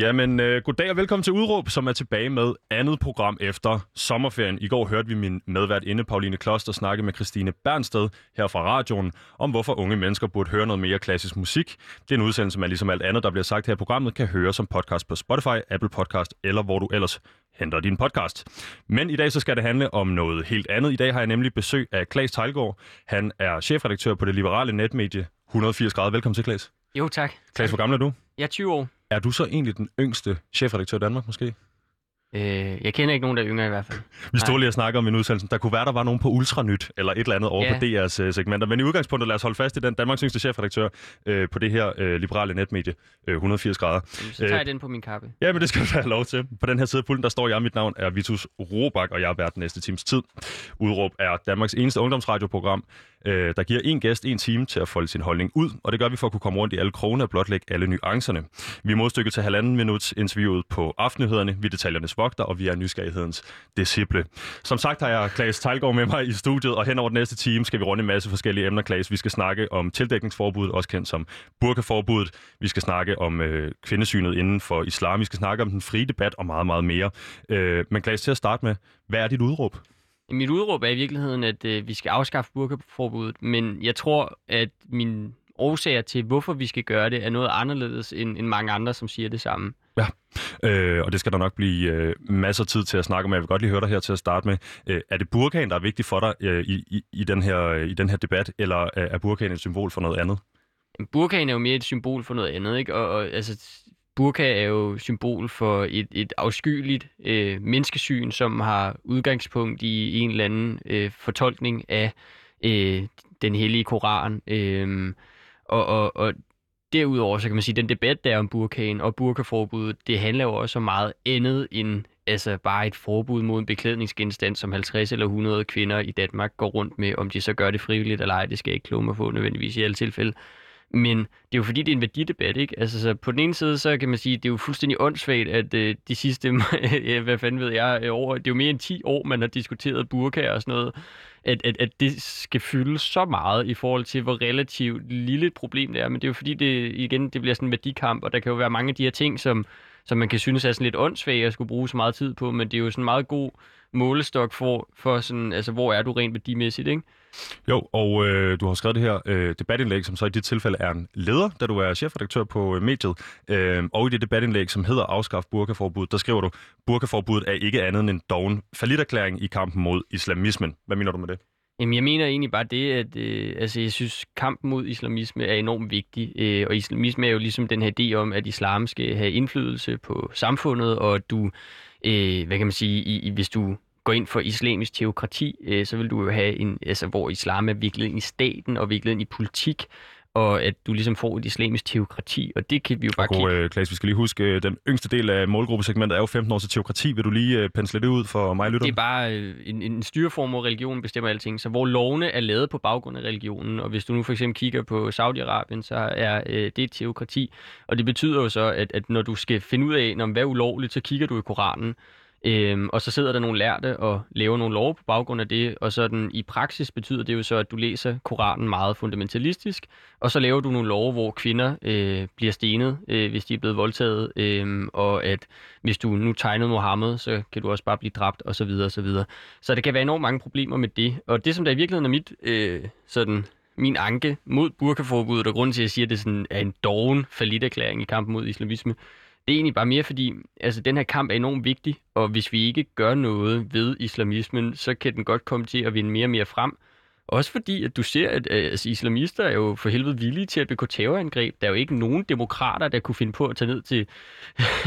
Jamen, øh, goddag og velkommen til Udråb, som er tilbage med andet program efter sommerferien. I går hørte vi min medvært inde, Pauline Kloster, snakke med Christine Bernsted her fra radioen, om hvorfor unge mennesker burde høre noget mere klassisk musik. Det er en udsendelse, man ligesom alt andet, der bliver sagt her i programmet, kan høre som podcast på Spotify, Apple Podcast eller hvor du ellers henter din podcast. Men i dag så skal det handle om noget helt andet. I dag har jeg nemlig besøg af Klaas Tejlgaard. Han er chefredaktør på det liberale netmedie 180 grader. Velkommen til, Klaas. Jo, tak. Klaas, hvor gammel er du? Jeg er 20 år. Er du så egentlig den yngste chefredaktør i Danmark, måske? Øh, jeg kender ikke nogen, der er yngre i hvert fald. Vi stod lige og snakkede om en udsendelse. Der kunne være, der var nogen på Ultranyt eller et eller andet over Ja. på DR's uh, segmenter. Men i udgangspunktet, lad os holde fast i den Danmarks yngste chefredaktør uh, på det her uh, liberale netmedie, uh, 180 grader. Så tager jeg den på min kappe. Ja, men det skal du have lov til. På den her side af pulten, der står jeg. Mit navn er Vitus Robak, og jeg er vært den næste times tid. Udråb er Danmarks eneste ungdomsradioprogram, øh, der giver en gæst en time til at folde sin holdning ud, og det gør vi for at kunne komme rundt i alle krogene og blotlægge alle nuancerne. Vi er modstykket til halvanden minuts interviewet på aftennyhederne, vi er detaljernes vogter, og vi er nysgerrighedens disciple. Som sagt har jeg Klaas Tejlgaard med mig i studiet, og hen over den næste time skal vi runde en masse forskellige emner, Klaas. Vi skal snakke om tildækningsforbuddet, også kendt som burkaforbuddet. Vi skal snakke om øh, kvindesynet inden for islam. Vi skal snakke om den frie debat og meget, meget mere. Øh, men Klaas, til at starte med, hvad er dit udråb? Mit udråb er i virkeligheden, at øh, vi skal afskaffe burkaforbuddet, men jeg tror, at min årsager til, hvorfor vi skal gøre det, er noget anderledes end, end mange andre, som siger det samme. Øh, og det skal der nok blive øh, masser af tid til at snakke om. Jeg vil godt lige høre dig her til at starte med. Øh, er det burkaen, der er vigtig for dig øh, i, i, i, den her, øh, i den her debat, eller øh, er burkaen et symbol for noget andet? Burkaen er jo mere et symbol for noget andet, ikke? Og, og altså, burka er jo symbol for et, et afskyeligt øh, menneskesyn, som har udgangspunkt i en eller anden øh, fortolkning af øh, den hellige koran. Øh, og, og, og derudover, så kan man sige, at den debat, der er om burkaen og burkaforbuddet, det handler jo også om meget andet end altså bare et forbud mod en beklædningsgenstand, som 50 eller 100 kvinder i Danmark går rundt med. Om de så gør det frivilligt eller ej, det skal jeg ikke kloge mig på nødvendigvis i alle tilfælde. Men det er jo fordi, det er en værdidebat, ikke? Altså, så på den ene side, så kan man sige, det er jo fuldstændig åndssvagt, at øh, de sidste, hvad fanden ved jeg, øh, over, det er jo mere end 10 år, man har diskuteret burka og sådan noget, at, at, at det skal fylde så meget i forhold til, hvor relativt lille et problem det er. Men det er jo fordi, det igen, det bliver sådan en værdikamp, og der kan jo være mange af de her ting, som, som man kan synes er sådan lidt åndssvagt at skulle bruge så meget tid på, men det er jo sådan en meget god målestok for, for sådan, altså, hvor er du rent værdimæssigt, ikke? Jo, og øh, du har skrevet det her øh, debatindlæg, som så i dit tilfælde er en leder, da du er chefredaktør på øh, mediet. Øh, og i det debatindlæg, som hedder Afskaf burkaforbud, der skriver du, burkaforbuddet er ikke andet end en doven faliderklæring i kampen mod islamismen. Hvad mener du med det? Jamen, jeg mener egentlig bare det, at øh, altså, jeg synes, kampen mod islamisme er enormt vigtig. Øh, og islamisme er jo ligesom den her idé om, at islam skal have indflydelse på samfundet, og at du, øh, hvad kan man sige, i, i, hvis du går ind for islamisk teokrati, øh, så vil du jo have en, altså, hvor islam er viklet ind i staten og viklet ind i politik, og at du ligesom får et islamisk teokrati, og det kan vi jo bare Og kigge øh, Klaas, vi skal lige huske, øh, den yngste del af målgruppesegmentet er jo 15 år til teokrati. Vil du lige øh, pensle det ud for mig, lytter? Det er bare øh, en, en styreform, hvor religionen bestemmer alting. Så hvor lovene er lavet på baggrund af religionen, og hvis du nu for eksempel kigger på Saudi-Arabien, så er øh, det et teokrati. Og det betyder jo så, at, at når du skal finde ud af, når, hvad er ulovligt, så kigger du i Koranen. Øhm, og så sidder der nogle lærte og laver nogle love på baggrund af det, og sådan i praksis betyder det jo så, at du læser Koranen meget fundamentalistisk, og så laver du nogle love, hvor kvinder øh, bliver stenet, øh, hvis de er blevet voldtaget, øh, og at hvis du nu tegnede Mohammed, så kan du også bare blive dræbt, og så videre, og så videre. Så der kan være enormt mange problemer med det, og det som der i virkeligheden er mit, øh, sådan, min anke mod burkaforbuddet, og grunden til, at jeg siger, at det sådan er en doven erklæring i kampen mod islamisme, det er egentlig bare mere fordi, altså den her kamp er enormt vigtig, og hvis vi ikke gør noget ved islamismen, så kan den godt komme til at vinde mere og mere frem. Også fordi, at du ser, at øh, altså, islamister er jo for helvede villige til at begå terrorangreb. Der er jo ikke nogen demokrater, der kunne finde på at tage ned til...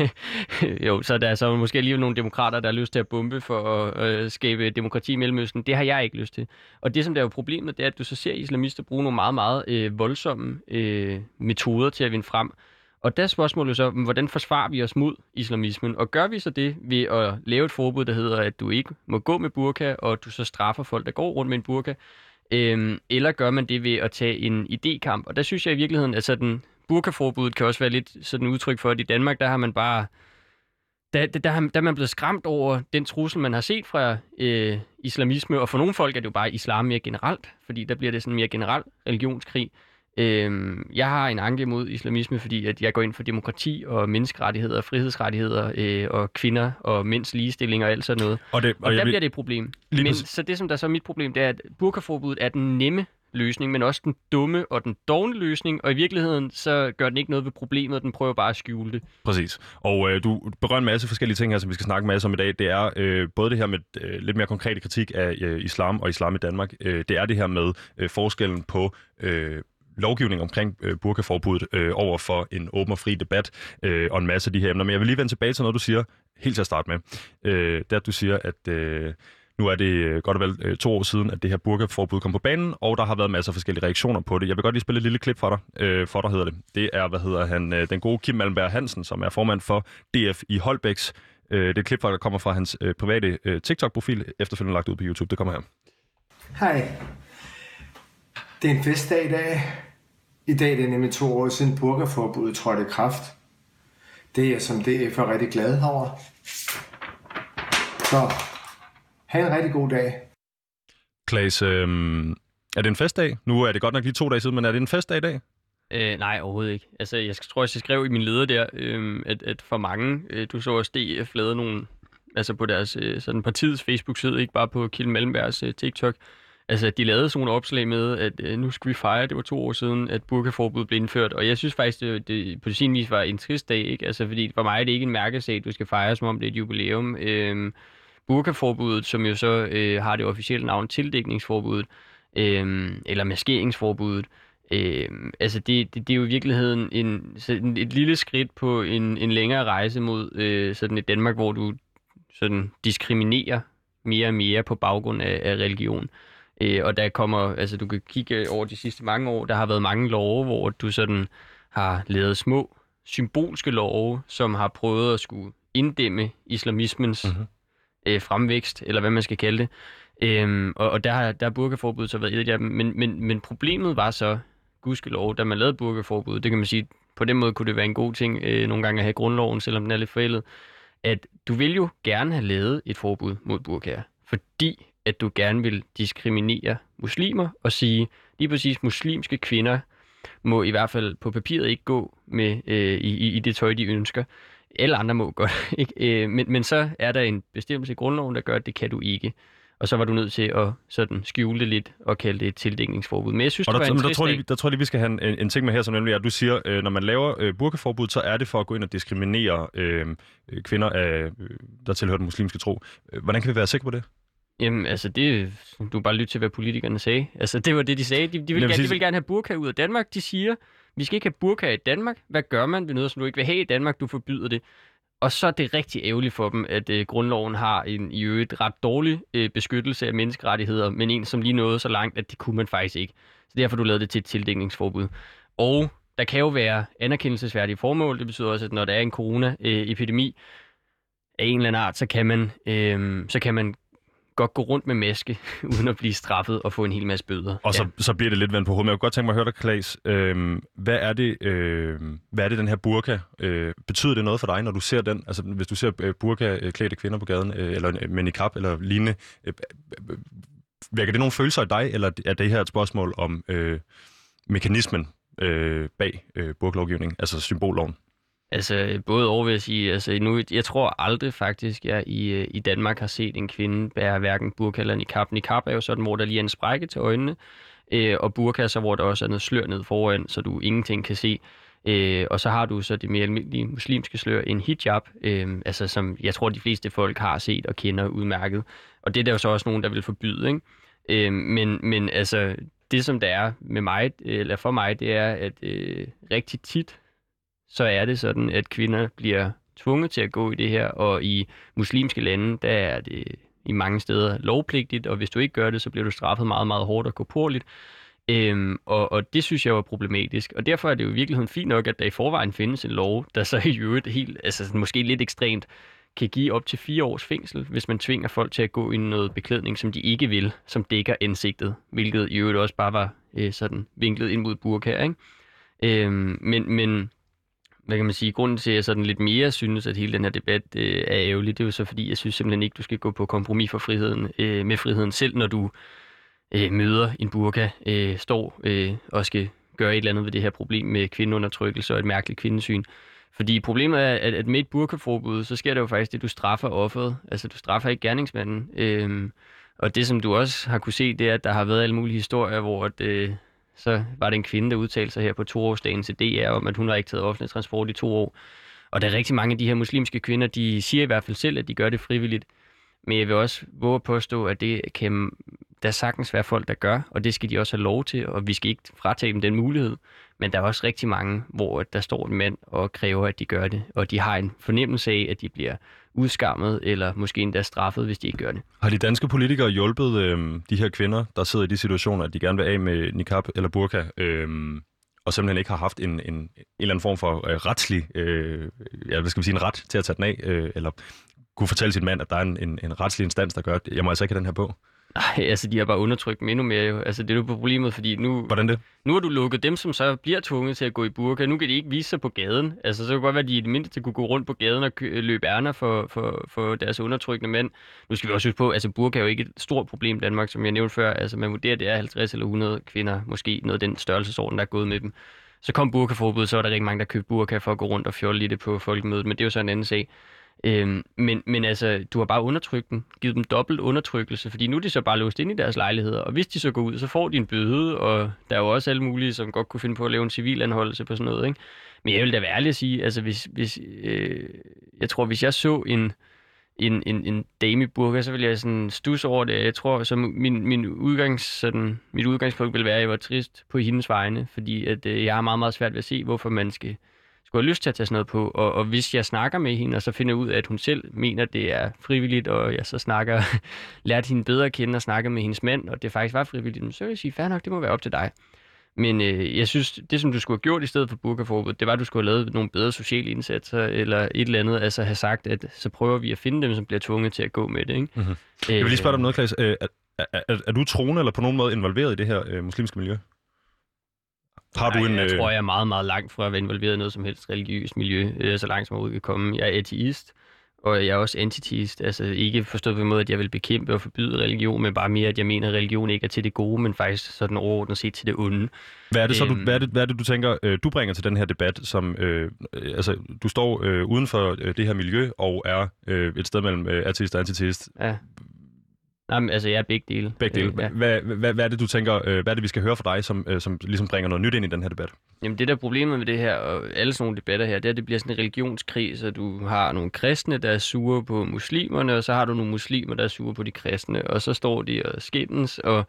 jo, så der er så måske alligevel nogle demokrater, der har lyst til at bombe for at øh, skabe demokrati i Mellemøsten. Det har jeg ikke lyst til. Og det, som der er jo problemet, det er, at du så ser islamister bruge nogle meget, meget øh, voldsomme øh, metoder til at vinde frem. Og der er spørgsmålet så, hvordan forsvarer vi os mod islamismen? Og gør vi så det ved at lave et forbud, der hedder, at du ikke må gå med burka, og du så straffer folk, der går rundt med en burka? Øhm, eller gør man det ved at tage en idékamp? Og der synes jeg i virkeligheden, at sådan, burkaforbuddet kan også være lidt sådan udtryk for, at i Danmark, der har man bare der, der, der, der er man blevet skræmt over den trussel, man har set fra øh, islamisme, og for nogle folk er det jo bare islam mere generelt, fordi der bliver det sådan mere generelt religionskrig. Øhm, jeg har en anke mod islamisme, fordi at jeg går ind for demokrati og menneskerettigheder, frihedsrettigheder øh, og kvinder og mænds ligestilling og alt sådan noget. Og, det, og, og der vil... bliver det et problem. Men, så det, som der så er mit problem, det er, at burkaforbuddet er den nemme løsning, men også den dumme og den dogne løsning, og i virkeligheden så gør den ikke noget ved problemet, den prøver bare at skjule det. Præcis. Og øh, du berører en masse forskellige ting her, som vi skal snakke masse om i dag. Det er øh, både det her med øh, lidt mere konkrete kritik af øh, islam og islam i Danmark. Øh, det er det her med øh, forskellen på øh, lovgivning omkring øh, burkaforbuddet øh, over for en åben og fri debat øh, og en masse af de her emner. Men jeg vil lige vende tilbage til noget, du siger helt til at starte med. Øh, det er, at du siger, at øh, nu er det øh, godt og vel øh, to år siden, at det her burkaforbud kom på banen, og der har været masser af forskellige reaktioner på det. Jeg vil godt lige spille et lille klip for dig, øh, for dig hedder det. Det er, hvad hedder han, øh, den gode Kim Malmberg Hansen, som er formand for DF i Holbæks. Øh, det er et klip, der kommer fra hans øh, private øh, TikTok-profil, efterfølgende lagt ud på YouTube. Det kommer her. Hej. Det er en festdag i dag. I dag det er nemlig to år siden burkaforbuddet trådte i kraft. Det er jeg som DF er rigtig glad over. Så Ha' en rigtig god dag. Klaas, øh, er det en festdag? Nu er det godt nok lige to dage siden, men er det en festdag i dag? Øh, nej, overhovedet ikke. Altså, jeg tror, jeg skrev i min leder der, øh, at, at for mange, øh, du så også DF lavede nogle, altså på deres øh, sådan partiets Facebook-side, ikke bare på Kjell Malmbergs øh, TikTok, altså de lavede sådan nogle opslag med, at øh, nu skal vi fejre, det var to år siden, at burkaforbuddet blev indført, og jeg synes faktisk, det, det på sin vis var en trist dag, ikke? Altså, fordi for mig er det ikke en mærkesag, du skal fejre, som om det er et jubilæum. Øh, burkaforbuddet, som jo så øh, har det officielle navn tildækningsforbuddet, øh, eller maskeringsforbuddet. Øh, altså det, det, det er jo i virkeligheden en, sådan et lille skridt på en, en længere rejse mod øh, sådan et Danmark, hvor du sådan diskriminerer mere og mere på baggrund af, af religion. Øh, og der kommer, altså du kan kigge over de sidste mange år, der har været mange love, hvor du sådan har lavet små symbolske love, som har prøvet at skulle inddæmme islamismens mm-hmm øh, fremvækst, eller hvad man skal kalde det. Øhm, og, og der har, der burkaforbuddet så været et af dem. Men, men, men problemet var så, gudskelov, da man lavede burkaforbuddet, det kan man sige, på den måde kunne det være en god ting øh, nogle gange at have grundloven, selvom den er lidt forældet, at du vil jo gerne have lavet et forbud mod burkaer, fordi at du gerne vil diskriminere muslimer og sige, lige præcis muslimske kvinder må i hvert fald på papiret ikke gå med øh, i, i det tøj, de ønsker alle andre må godt, ikke? Øh, men, men så er der en bestemmelse i grundloven, der gør, at det kan du ikke. Og så var du nødt til at sådan skjule det lidt og kalde det et tildækningsforbud. Men jeg synes, og der, det var en der, tror jeg, der tror jeg, vi skal have en, en ting med her, som nemlig at du siger, øh, når man laver øh, burkaforbud, så er det for at gå ind og diskriminere øh, kvinder, af, øh, der tilhører den muslimske tro. Øh, hvordan kan vi være sikre på det? Jamen, altså, det, du bare lytte til, hvad politikerne sagde. Altså, det var det, de sagde. De, de, vil, gerne, sige... de vil gerne have burka ud af Danmark. De siger, vi skal ikke have burka i Danmark. Hvad gør man ved noget, som du ikke vil have i Danmark? Du forbyder det. Og så er det rigtig ærgerligt for dem, at øh, grundloven har en i øvrigt ret dårlig øh, beskyttelse af menneskerettigheder, men en, som lige nåede så langt, at det kunne man faktisk ikke. Så derfor du lavet det til et tildækningsforbud. Og der kan jo være anerkendelsesværdige formål. Det betyder også, at når der er en coronaepidemi af en eller anden art, så kan man, øh, så kan man godt gå rundt med maske, uden at blive straffet og få en hel masse bøder. Og så, ja. så bliver det lidt vand på hovedet. Men jeg kunne godt tænke mig at høre dig, Klaas. Øh, hvad, er det, øh, hvad er det, den her burka? Øh, betyder det noget for dig, når du ser den? Altså, hvis du ser øh, burka-klædte kvinder på gaden, øh, eller med kap eller lignende, øh, øh, vækker det nogle følelser i dig, eller er det her et spørgsmål om øh, mekanismen øh, bag øh, burklovgivning, altså symbolloven? Altså, både over vil jeg sige, altså nu, jeg tror aldrig faktisk, jeg i, øh, i Danmark har set en kvinde bære hverken burka eller niqab. Niqab er jo sådan, hvor der lige er en sprække til øjnene, øh, og burka så, hvor der også er noget slør ned foran, så du ingenting kan se. Øh, og så har du så det mere almindelige muslimske slør, en hijab, øh, altså som jeg tror, de fleste folk har set og kender udmærket. Og det er der jo så også nogen, der vil forbyde, ikke? Øh, men, men altså, det som der er med mig, eller for mig, det er, at øh, rigtig tit, så er det sådan, at kvinder bliver tvunget til at gå i det her, og i muslimske lande, der er det i mange steder lovpligtigt, og hvis du ikke gør det, så bliver du straffet meget, meget hårdt og korporligt. Øhm, og, og det synes jeg var problematisk, og derfor er det jo i virkeligheden fint nok, at der i forvejen findes en lov, der så i øvrigt helt, altså måske lidt ekstremt, kan give op til fire års fængsel, hvis man tvinger folk til at gå i noget beklædning, som de ikke vil, som dækker ansigtet, hvilket i øvrigt også bare var øh, sådan vinklet ind mod burka, ikke? Øhm, men, men hvad kan man sige, grunden til, at jeg sådan lidt mere synes, at hele den her debat øh, er ærgerlig, det er jo så fordi, jeg synes simpelthen ikke, du skal gå på kompromis for friheden, øh, med friheden selv, når du øh, møder en burka, øh, står øh, og skal gøre et eller andet ved det her problem med kvindeundertrykkelse og et mærkeligt kvindesyn. Fordi problemet er, at, at med et burkaforbud, så sker det jo faktisk det, du straffer offeret. Altså, du straffer ikke gerningsmanden. Øh, og det, som du også har kunne se, det er, at der har været alle mulige historier, hvor at, øh, så var det en kvinde, der udtalte sig her på toårsdagen til DR om, at hun har ikke taget offentlig transport i to år. Og der er rigtig mange af de her muslimske kvinder, de siger i hvert fald selv, at de gør det frivilligt. Men jeg vil også våge at påstå, at det kan der sagtens være folk, der gør, og det skal de også have lov til, og vi skal ikke fratage dem den mulighed. Men der er også rigtig mange, hvor der står en mand og kræver, at de gør det, og de har en fornemmelse af, at de bliver udskammet, eller måske endda straffet, hvis de ikke gør det. Har de danske politikere hjulpet øh, de her kvinder, der sidder i de situationer, at de gerne vil af med niqab eller burka, øh, og simpelthen ikke har haft en, en, en eller anden form for øh, retslig, øh, ja, hvad skal vi sige, en ret til at tage den af, øh, eller kunne fortælle sin mand, at der er en, en, en retslig instans, der gør, at jeg må altså ikke have den her på? Nej, altså de har bare undertrykt dem endnu mere jo. Altså det er jo problemet, fordi nu... Hvordan det? Nu har du lukket dem, som så bliver tvunget til at gå i burka. Nu kan de ikke vise sig på gaden. Altså så kan det godt være, at de i det mindste kunne gå rundt på gaden og løbe ærner for, for, for deres undertrykkende mænd. Nu skal vi også huske på, altså burka er jo ikke et stort problem i Danmark, som jeg nævnte før. Altså man vurderer, at det er 50 eller 100 kvinder, måske noget af den størrelsesorden, der er gået med dem. Så kom burkaforbud, så var der rigtig mange, der købte burka for at gå rundt og fjolle i det på folkemødet, men det er jo så en anden sag. Øhm, men, men altså, du har bare undertrykt dem, givet dem dobbelt undertrykkelse, fordi nu er de så bare låst ind i deres lejligheder, og hvis de så går ud, så får de en bøde, og der er jo også alle mulige, som godt kunne finde på at lave en civil anholdelse på sådan noget, ikke? Men jeg vil da være ærlig at sige, altså hvis, hvis øh, jeg tror, hvis jeg så en, en, en, en dame i burka, så ville jeg sådan stusse over det. Jeg tror, så min, min udgangs, sådan, mit udgangspunkt vil være, at jeg var trist på hendes vegne, fordi at, øh, jeg har meget, meget svært ved at se, hvorfor man skal skulle have lyst til at tage sådan noget på. Og, og hvis jeg snakker med hende, og så finder ud af, at hun selv mener, at det er frivilligt, og jeg så snakker, lært hende bedre at kende og snakke med hendes mand, og det faktisk var frivilligt, så vil jeg sige, fair nok, det må være op til dig. Men øh, jeg synes, det som du skulle have gjort i stedet for burkaforbud, det var, at du skulle have lavet nogle bedre sociale indsatser, eller et eller andet, altså have sagt, at så prøver vi at finde dem, som bliver tvunget til at gå med det. Ikke? Mm-hmm. Øh, jeg vil lige spørge dig om noget, Klaas. Er, er, er, er du troende eller på nogen måde involveret i det her øh, muslimske miljø? Har du en, jeg øh... tror, jeg er meget, meget langt fra at være involveret i noget som helst religiøst miljø, øh, så langt som jeg kan komme. Jeg er ateist, og jeg er også antiteist. Altså ikke forstået på en måde, at jeg vil bekæmpe og forbyde religion, men bare mere, at jeg mener, at religion ikke er til det gode, men faktisk sådan overordnet set til det onde. Hvad er det så, du, øhm. hvad er det, hvad er det, du tænker, øh, du bringer til den her debat, som, øh, altså, du står øh, uden for øh, det her miljø og er øh, et sted mellem øh, ateist og antiteist. Ja. Nej, men altså, jeg er begge dele. Begge dele. Øh, ja. Hvad, hvad, hvad er det, du tænker, øh, hvad er det, vi skal høre fra dig, som, øh, som ligesom bringer noget nyt ind i den her debat? Jamen, det der problemet med det her, og alle sådan nogle debatter her, det er, at det bliver sådan en religionskrig, så du har nogle kristne, der er sure på muslimerne, og så har du nogle muslimer, der er sure på de kristne, og så står de og skændes, og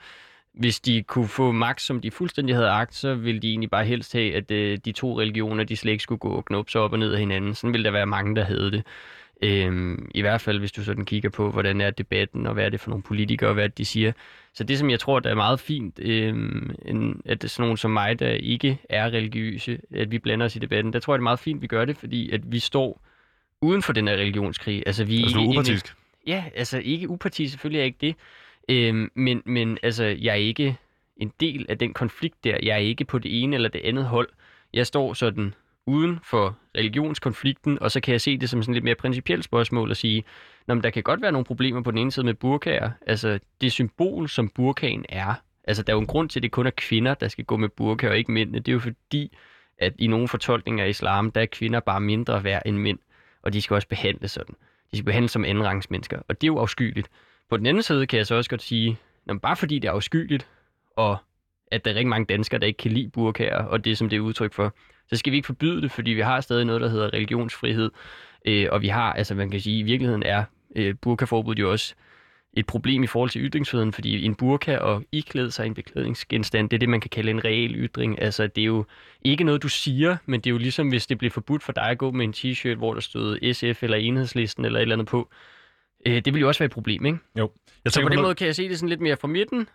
hvis de kunne få magt, som de fuldstændig havde agt, så ville de egentlig bare helst have, at de to religioner, de slet ikke skulle gå og sig op og ned af hinanden. Sådan ville der være mange, der havde det. Øhm, I hvert fald, hvis du sådan kigger på, hvordan er debatten, og hvad er det for nogle politikere, og hvad de siger. Så det, som jeg tror, der er meget fint, øhm, en, at sådan nogen som mig, der ikke er religiøse, at vi blander os i debatten, der tror jeg, det er meget fint, vi gør det, fordi at vi står uden for den her religionskrig. Altså, vi altså, du er upartisk? Ikke, ja, altså ikke upartisk, selvfølgelig er jeg ikke det. Øhm, men, men altså, jeg er ikke en del af den konflikt der. Jeg er ikke på det ene eller det andet hold. Jeg står sådan uden for religionskonflikten, og så kan jeg se det som sådan lidt mere principielt spørgsmål at sige, Nå, men der kan godt være nogle problemer på den ene side med burkaer. Altså det symbol, som burkaen er, altså der er jo en grund til, at det kun er kvinder, der skal gå med burka og ikke mændene. Det er jo fordi, at i nogle fortolkninger af islam, der er kvinder bare mindre værd end mænd, og de skal også behandles sådan. De skal behandles som andenrangsmennesker, og det er jo afskyeligt. På den anden side kan jeg så også godt sige, at bare fordi det er afskyeligt, og at der er rigtig mange danskere, der ikke kan lide burkaer, og det som det er udtryk for, så skal vi ikke forbyde det, fordi vi har stadig noget, der hedder religionsfrihed. Øh, og vi har, altså man kan sige, i virkeligheden er øh, burkaforbuddet jo også et problem i forhold til ytringsfriheden, fordi en burka og iklæde sig en beklædningsgenstand, det er det, man kan kalde en reel ytring. Altså, det er jo ikke noget, du siger, men det er jo ligesom, hvis det bliver forbudt for dig at gå med en t-shirt, hvor der stod SF eller enhedslisten eller et eller andet på. Øh, det vil jo også være et problem, ikke? Jo. Jeg så på den måde kan jeg se det sådan lidt mere fra midten,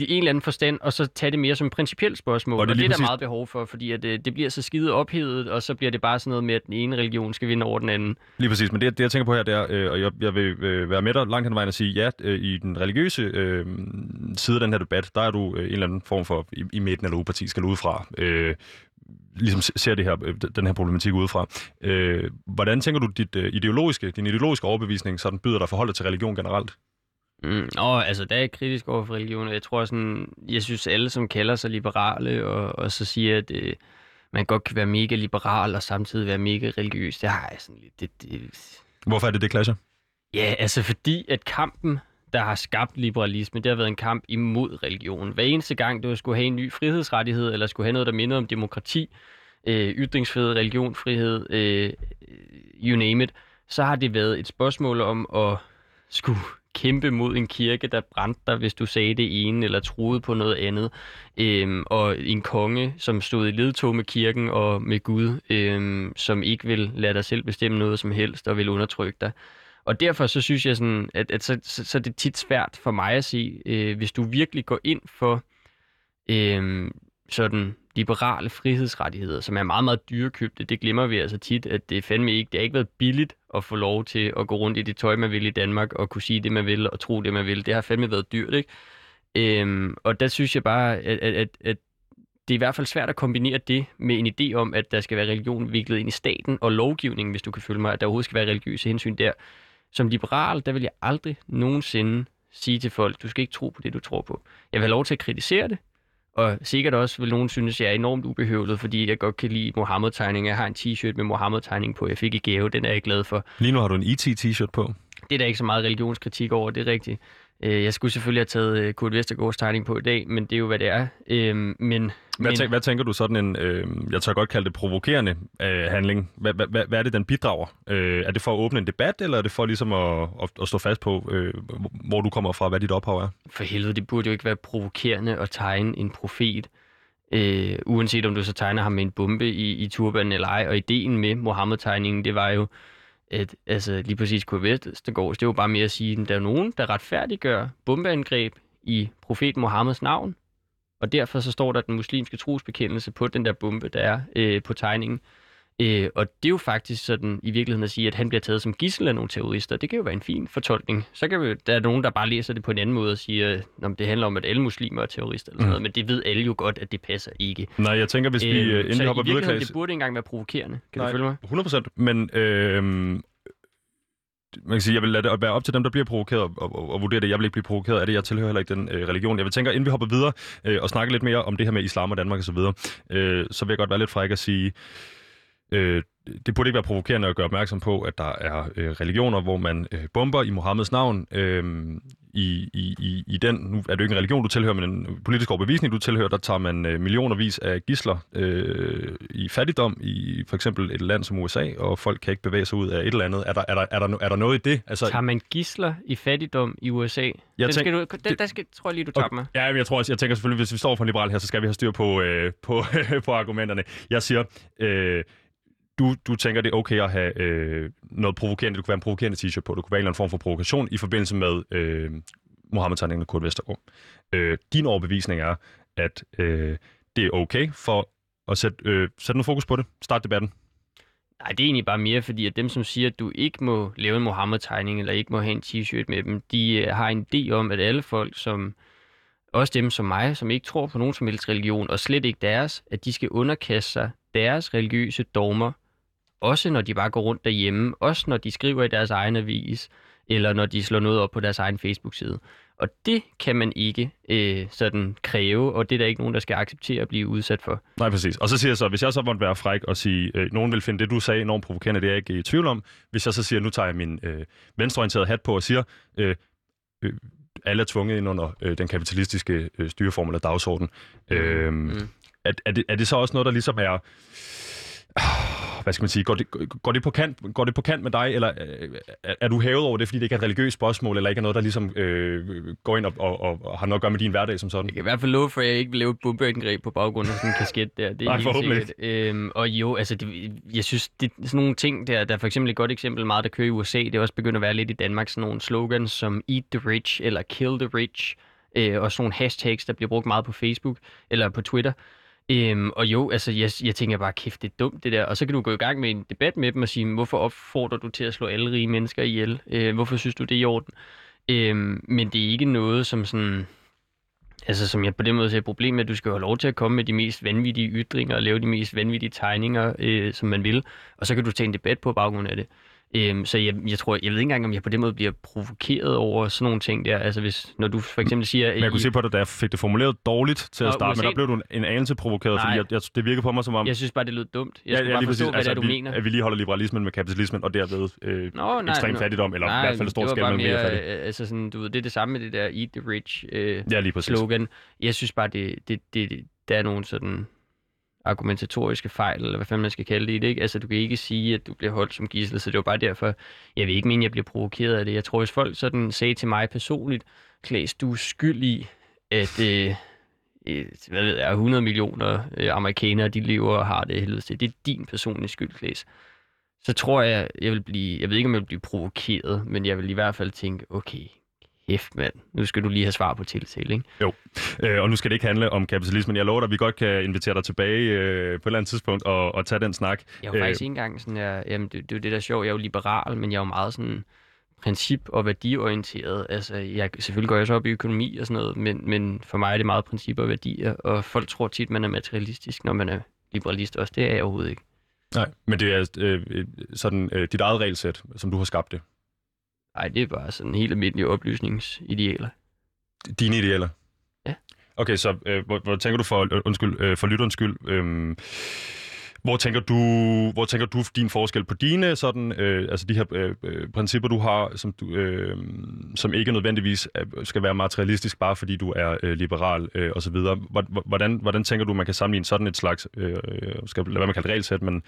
i en eller anden forstand, og så tage det mere som et principielt spørgsmål. Og det, og det er der præcis... meget behov for, fordi at det, øh, det bliver så skide ophedet, og så bliver det bare sådan noget med, at den ene religion skal vinde over den anden. Lige præcis, men det, det jeg tænker på her, det er, øh, og jeg, jeg vil øh, være med dig langt hen vejen og sige, ja, øh, i den religiøse øh, side af den her debat, der er du øh, en eller anden form for i, i midten eller uparti skal udefra. Øh, ligesom ser det her, den her problematik udefra. Øh, hvordan tænker du, dit øh, ideologiske, din ideologiske overbevisning sådan byder dig forholdet til religion generelt? Mm, og altså, der er jeg kritisk over for religion. Jeg tror sådan, jeg synes alle, som kalder sig liberale, og, og så siger, at øh, man godt kan være mega liberal og samtidig være mega religiøs, det har jeg sådan lidt... Det, det... Hvorfor er det, det clasher? Ja, altså fordi, at kampen, der har skabt liberalisme, det har været en kamp imod religion. Hver eneste gang, du skulle have en ny frihedsrettighed, eller skulle have noget, der minder om demokrati, øh, ytringsfrihed, religionfrihed, øh, you name it, så har det været et spørgsmål om at skulle kæmpe mod en kirke, der brændte dig, hvis du sagde det ene, eller troede på noget andet. Øhm, og en konge, som stod i ledtog med kirken og med Gud, øhm, som ikke vil lade dig selv bestemme noget som helst, og vil undertrykke dig. Og derfor så synes jeg sådan, at, at så, så, så er det tit svært for mig at sige, øh, hvis du virkelig går ind for øh, sådan liberale frihedsrettigheder, som er meget, meget dyrekøbte. Det glemmer vi altså tit, at det fandme ikke, det har ikke været billigt at få lov til at gå rundt i det tøj, man vil i Danmark, og kunne sige det, man vil, og tro det, man vil. Det har fandme været dyrt, ikke? Øhm, og der synes jeg bare, at, at, at, at det er i hvert fald svært at kombinere det med en idé om, at der skal være religion viklet ind i staten og lovgivningen, hvis du kan følge mig, at der overhovedet skal være religiøse hensyn der. Som liberal, der vil jeg aldrig nogensinde sige til folk, du skal ikke tro på det, du tror på. Jeg vil have lov til at kritisere det, og sikkert også vil nogen synes, jeg er enormt ubehøvlet, fordi jeg godt kan lide Mohammed-tegninger. Jeg har en t-shirt med Mohammed-tegning på, jeg fik i gave, den er jeg glad for. Lige nu har du en IT-t-shirt på. Det er der ikke så meget religionskritik over, det er rigtigt. Øh, jeg skulle selvfølgelig have taget øh, Kurt Vestergaards tegning på i dag, men det er jo, hvad det er. Øh, men, hvad, men... Tænk, hvad tænker du sådan en, øh, jeg tør godt kalde det provokerende øh, handling? Hvad, hvad, hvad er det, den bidrager? Øh, er det for at åbne en debat, eller er det for ligesom at, at, at stå fast på, øh, hvor du kommer fra, hvad dit ophav er? For helvede, det burde jo ikke være provokerende at tegne en profet. Øh, uanset om du så tegner ham med en bombe i, i turbanen eller ej. Og ideen med Mohammed-tegningen, det var jo, at altså, lige præcis Kurt Vestergaard, det er jo bare mere at sige, at der er nogen, der retfærdiggør bombeangreb i profet Mohammeds navn, og derfor så står der den muslimske trosbekendelse på den der bombe, der er øh, på tegningen. Øh, og det er jo faktisk sådan i virkeligheden at sige, at han bliver taget som gissel af nogle terrorister. Det kan jo være en fin fortolkning. Så kan vi, der er nogen, der bare læser det på en anden måde og siger, at det handler om, at alle muslimer er terrorister. Eller mm. noget, men det ved alle jo godt, at det passer ikke. Nej, jeg tænker, hvis vi øh, inden vi hopper videre, det burde ikke engang være provokerende. Kan Nej, du følge mig? 100 procent. Men øh, man kan sige, jeg vil lade det være op til dem, der bliver provokeret, og, og, og vurdere det. Jeg vil ikke blive provokeret af det. Jeg tilhører heller ikke den øh, religion. Jeg vil tænke, inden vi hopper videre øh, og snakker lidt mere om det her med islam og Danmark osv., så, øh, så vil jeg godt være lidt fræk at sige, øh, det burde ikke være provokerende at gøre opmærksom på, at der er øh, religioner, hvor man øh, bomber i Mohammeds navn. Øh, i, i, i, I den, nu er det jo ikke en religion, du tilhører, men en politisk overbevisning, du tilhører, der tager man øh, millionervis af gisler øh, i fattigdom i for eksempel et land som USA, og folk kan ikke bevæge sig ud af et eller andet. Er der, er der, er der, er der noget i det? Altså, tager man gisler i fattigdom i USA? Jeg den tænk, skal du, den, der skal, tror jeg lige, du tager okay, mig. Ja, jeg tror også, jeg tænker selvfølgelig, hvis vi står for en liberal her, så skal vi have styr på, øh, på, på argumenterne. Jeg siger, øh, du, du tænker, det er okay at have øh, noget provokerende, du kunne være en provokerende t-shirt på, du kunne være en eller anden form for provokation i forbindelse med øh, Mohammed-tegningen og Kurt Vestergaard. Øh, din overbevisning er, at øh, det er okay for at sætte, øh, sætte noget fokus på det, start debatten. Nej, det er egentlig bare mere, fordi at dem, som siger, at du ikke må lave en Mohammed-tegning, eller ikke må have en t-shirt med dem, de øh, har en idé om, at alle folk, som også dem som mig, som ikke tror på nogen som helst religion, og slet ikke deres, at de skal underkaste sig deres religiøse dogmer, også når de bare går rundt derhjemme, også når de skriver i deres egen avis, eller når de slår noget op på deres egen Facebook-side. Og det kan man ikke øh, sådan kræve, og det er der ikke nogen, der skal acceptere at blive udsat for. Nej, præcis. Og så siger jeg så, hvis jeg så måtte være fræk og sige, øh, nogen vil finde det, du sagde, enormt provokerende, det er jeg ikke i tvivl om. Hvis jeg så siger, nu tager jeg min øh, venstreorienterede hat på og siger, øh, øh, alle er tvunget ind under øh, den kapitalistiske øh, styreform eller dagsorden. Mm. Øh, mm. Er, er, det, er det så også noget, der ligesom er hvad skal man sige, går det, går det, på, kant, går det på kant med dig, eller øh, er, er du hævet over det, fordi det ikke er et religiøst spørgsmål, eller ikke er noget, der ligesom øh, går ind og, og, og, har noget at gøre med din hverdag som sådan? Jeg kan i hvert fald love for, at jeg ikke vil lave et bombeangreb på baggrund af sådan en kasket der. Det er Nej, helt Øhm, og jo, altså, det, jeg synes, det er sådan nogle ting der, der er for eksempel et godt eksempel meget, der kører i USA, det er også begyndt at være lidt i Danmark, sådan nogle slogans som Eat the Rich, eller Kill the Rich, øh, og sådan nogle hashtags, der bliver brugt meget på Facebook, eller på Twitter, Øhm, og jo, altså jeg, jeg tænker bare, kæft, det er dumt det der. Og så kan du gå i gang med en debat med dem og sige, hvorfor opfordrer du til at slå alle rige mennesker ihjel? Øh, hvorfor synes du, det er i orden? Øhm, men det er ikke noget, som sådan... Altså, som jeg på den måde ser et problem med, at du skal have lov til at komme med de mest vanvittige ytringer og lave de mest vanvittige tegninger, øh, som man vil. Og så kan du tage en debat på baggrund af det. Øhm, så jeg, jeg tror, jeg ved ikke engang, om jeg på den måde bliver provokeret over sådan nogle ting der. Altså hvis, når du for eksempel siger... Men jeg kunne se på dig, da jeg fik det formuleret dårligt til at starte, USA men der blev du en, en anelse provokeret, Nej. fordi jeg, jeg, det virkede på mig som om... Jeg synes bare, det lød dumt. Jeg ja, skulle ja, bare forstå, præcis. hvad det er, altså, du vi, mener. At vi lige holder liberalismen med kapitalismen, og derved øh, Nå, nej, ekstrem fattigdom, eller Nej, i hvert fald stor det bare mellem mere, fattig. øh, altså sådan, du ved, det er det samme med det der Eat the Rich øh, Ja, lige præcis. slogan. Jeg synes bare, det, det, det, der er nogle sådan argumentatoriske fejl, eller hvad fanden man skal kalde det i det, ikke? Altså, du kan ikke sige, at du bliver holdt som gissel, så det var bare derfor, jeg vil ikke mene, at jeg bliver provokeret af det. Jeg tror, hvis folk sådan sagde til mig personligt, Klaas, du er skyld i, at øh, hvad ved jeg, 100 millioner øh, amerikanere, de lever og har det helvede til. Det er din personlige skyld, Klaas. Så tror jeg, jeg vil blive, jeg ved ikke, om jeg vil blive provokeret, men jeg vil i hvert fald tænke, okay, kæft mand, nu skal du lige have svar på tiltale, ikke? Øh, og nu skal det ikke handle om kapitalismen. Jeg lover dig, at vi godt kan invitere dig tilbage øh, på et eller andet tidspunkt og, og tage den snak. Jeg er jo Øh. faktisk ikke engang sådan, jeg, jamen det, det er jo det, der er sjovt, jeg er jo liberal, men jeg er jo meget sådan princip- og værdiorienteret. Altså, jeg, selvfølgelig går jeg så op i økonomi og sådan noget, men, men for mig er det meget princip og værdier, og folk tror tit, man er materialistisk, når man er liberalist også. Det er jeg overhovedet ikke. Nej, men det er øh, øh, sådan øh, dit eget regelsæt, som du har skabt det. Nej, det er bare sådan helt almindelige oplysningsidealer. Dine idealer? Ja. Okay, så øh, hvor, hvor tænker du for, undskyld, øh, for lytterens skyld, øh, hvor tænker du, hvor tænker du din forskel på dine sådan, øh, altså de her øh, øh, principper du har, som du, øh, som ikke nødvendigvis skal være materialistisk bare fordi du er øh, liberal øh, og så videre. Hvor- Hvordan, hvordan tænker du man kan sammenligne sådan et slags, øh, øh, skal lade være med at kalde det regelsæt, men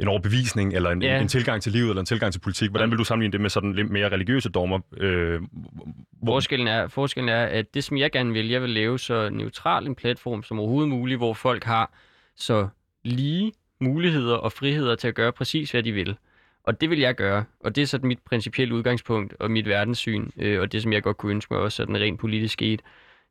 en overbevisning eller en, Ja. en, en tilgang til livet eller en tilgang til politik. Hvordan vil du sammenligne det med sådan lidt mere religiøse dogmer? Øh, hvor, Forskellen er, forskellen er, at det, som jeg gerne vil, jeg vil lave så neutral en platform som overhovedet muligt, hvor folk har så lige muligheder og friheder til at gøre præcis, hvad de vil. Og det vil jeg gøre, og det er sådan mit principielle udgangspunkt og mit verdenssyn, øh, og det, som jeg godt kunne ønske mig også sådan rent politisk skete.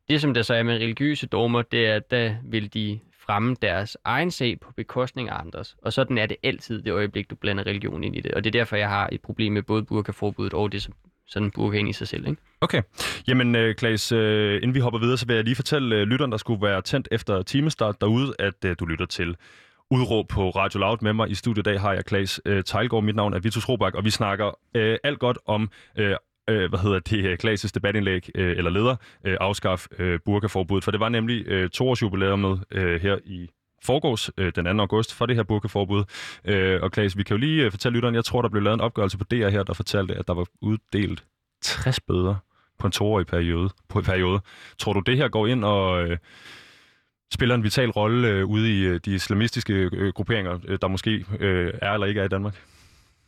Det, som der så er med religiøse dogmer, det er, at der vil de fremme deres egen sag på bekostning af andres. Og sådan er det altid det øjeblik, du blander religion ind i det. Og det er derfor, jeg har et problem med både burkaforbuddet og det, som sådan burka ind i sig selv. Ikke? Okay. Jamen, øh, Klaas, øh, inden vi hopper videre, så vil jeg lige fortælle øh, lytteren, der skulle være tændt efter timestart derude, at øh, du lytter til Udråb på Radio Loud med mig. I studiet i dag har jeg Klaas øh, Tejlgaard. Mit navn er Vitus Robak, og vi snakker øh, alt godt om... Øh, øh, hvad hedder det, øh, Klaas' debatindlæg, øh, eller leder, øh, afskaf øh, burkaforbuddet. For det var nemlig øh, toårsjubilæumet øh, her i foregårs øh, den 2. august, for det her burkaforbud. Øh, og Klaas, vi kan jo lige øh, fortælle lytteren, jeg tror, der blev lavet en opgørelse på DR her, der fortalte, at der var uddelt 60 bøder på en toårig periode. På en periode. Tror du, det her går ind og øh, spiller en vital rolle øh, ude i øh, de islamistiske øh, grupperinger, øh, der måske øh, er eller ikke er i Danmark?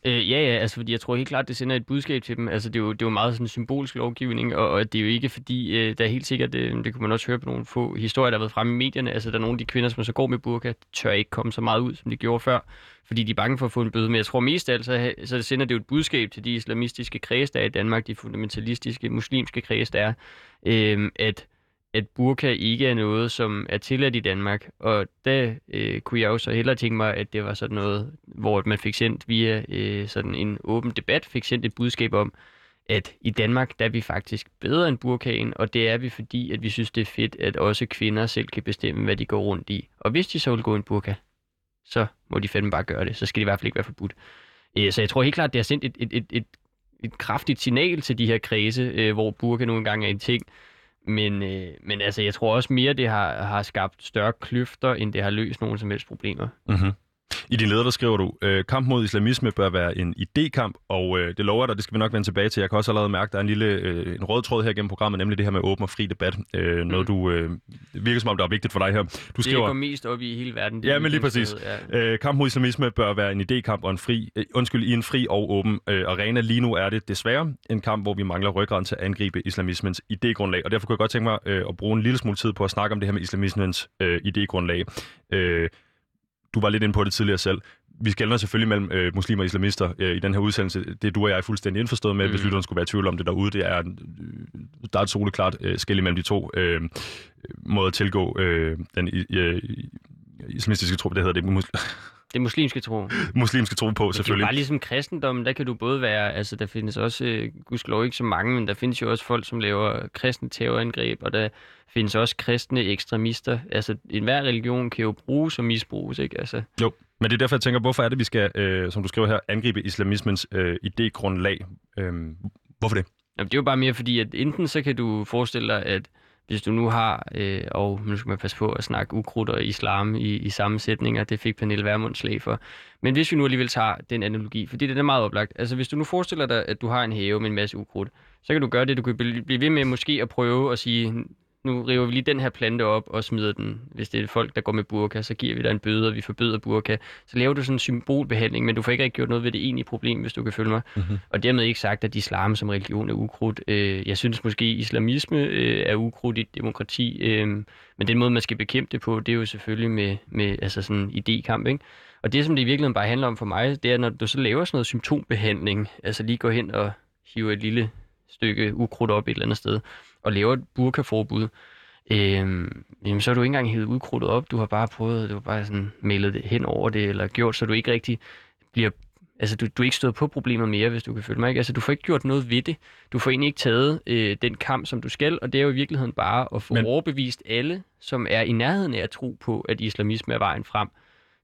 Øh, ja, ja, altså fordi jeg tror helt klart, det sender et budskab til dem. Altså det er jo, det er jo meget sådan symbolsk lovgivning, og, og det er jo ikke fordi, øh, der er helt sikkert, øh, det kunne man også høre på nogle få historier, der har været fremme i medierne, altså der er nogle af de kvinder, som så går med burka, tør ikke komme så meget ud, som de gjorde før, fordi de er bange for at få en bøde. Men jeg tror mest af alt, så, så sender det jo et budskab til de islamistiske kreds, der er i Danmark, de fundamentalistiske muslimske kreds, der er, øh, at at burka ikke er noget, som er tilladt i Danmark. Og der øh, kunne jeg jo så hellere tænke mig, at det var sådan noget, hvor man fik sendt via øh, sådan en åben debat, fik sendt et budskab om, at i Danmark, der er vi faktisk bedre end burkaen, og det er vi, fordi at vi synes, det er fedt, at også kvinder selv kan bestemme, hvad de går rundt i. Og hvis de så vil gå i en burka, så må de fandme bare gøre det. Så skal det i hvert fald ikke være forbudt. Øh, så jeg tror helt klart, det har sendt et, et, et, et, et kraftigt signal til de her kredse, øh, hvor burka nogle gange er en ting, men, øh, men altså, jeg tror også mere, det har, har skabt større kløfter, end det har løst nogen som helst problemer. Mm-hmm. I din leder, der skriver du, øh, kamp mod islamisme bør være en idékamp, og øh, det lover jeg dig, det skal vi nok vende tilbage til. Jeg kan også allerede mærke, at der er en lille øh, en rød tråd her gennem programmet, nemlig det her med åben og fri debat. Øh, noget du, øh, det virker som om, det er vigtigt for dig her. Du Det skriver, går mest op i hele verden. det Ja, men lige præcis. Ja. Øh, kamp mod islamisme bør være en idékamp og en fri, øh, undskyld, i en fri og åben øh, arena. Lige nu er det desværre en kamp, hvor vi mangler ryggraden til at angribe islamismens idégrundlag. Og derfor kunne jeg godt tænke mig øh, at bruge en lille smule tid på at snakke om det her med islamismens øh, idégrundlag. Øh, du var lidt inde på det tidligere selv. Vi skældner selvfølgelig mellem øh, muslimer og islamister øh, i den her udsendelse. Det er du og jeg er fuldstændig indforstået med, mm. hvis lytteren skulle være i tvivl om det derude. Det er, øh, der er et soleklart øh, skæld mellem de to øh, måder at tilgå øh, den øh, islamistiske tro. Det hedder det. Mus- Det muslimske tro. muslimske tro på, Det er selvfølgelig. bare ligesom kristendommen, der kan du både være, altså der findes også, øh, gudskelov ikke så mange, men der findes jo også folk, som laver kristne terrorangreb, og der findes også kristne ekstremister. Altså enhver religion kan jo bruges og misbruges, ikke? Altså, Jo, men det er derfor, jeg tænker, hvorfor er det, vi skal, øh, som du skriver her, angribe islamismens øh, idégrundlag? Øh, hvorfor det? Jamen, det er jo bare mere fordi, at enten så kan du forestille dig, at hvis du nu har, øh, og nu skal man passe på at snakke ukrudt og islam i, i samme sætninger, det fik Pernille Vermund slag for. Men hvis vi nu alligevel tager den analogi, fordi det er meget oplagt. Altså hvis du nu forestiller dig, at du har en have med en masse ukrudt, så kan du gøre det, du kan blive ved med måske at prøve at sige, nu river vi lige den her plante op og smider den. Hvis det er folk, der går med burka, så giver vi dig en bøde, og vi forbyder burka. Så laver du sådan en symbolbehandling, men du får ikke rigtig gjort noget ved det egentlige problem, hvis du kan følge mig. Mhm. Og dermed ikke sagt, at islam som religion er ukrudt. Øh, jeg synes måske, islamisme øh, er ukrudt i et demokrati, øh, men den måde, man skal bekæmpe det på, det er jo selvfølgelig med, med altså sådan en idékamp, ikke? Og det, som det i virkeligheden bare handler om for mig, det er, når du så laver sådan noget symptombehandling, altså lige går hen og hiver et lille stykke ukrudt op et eller andet sted, og laver et burkaforbud, øhm, jamen så har du ikke engang hævet udkrudtet op, du har bare prøvet, du har bare sådan malet det hen over det, eller gjort, så du ikke rigtig bliver Altså, du, du er ikke stået på problemet mere, hvis du kan følge mig. Ikke? Altså, du får ikke gjort noget ved det. Du får egentlig ikke taget øh, den kamp, som du skal, og det er jo i virkeligheden bare at få Men... overbevist alle, som er i nærheden af at tro på, at islamisme er vejen frem.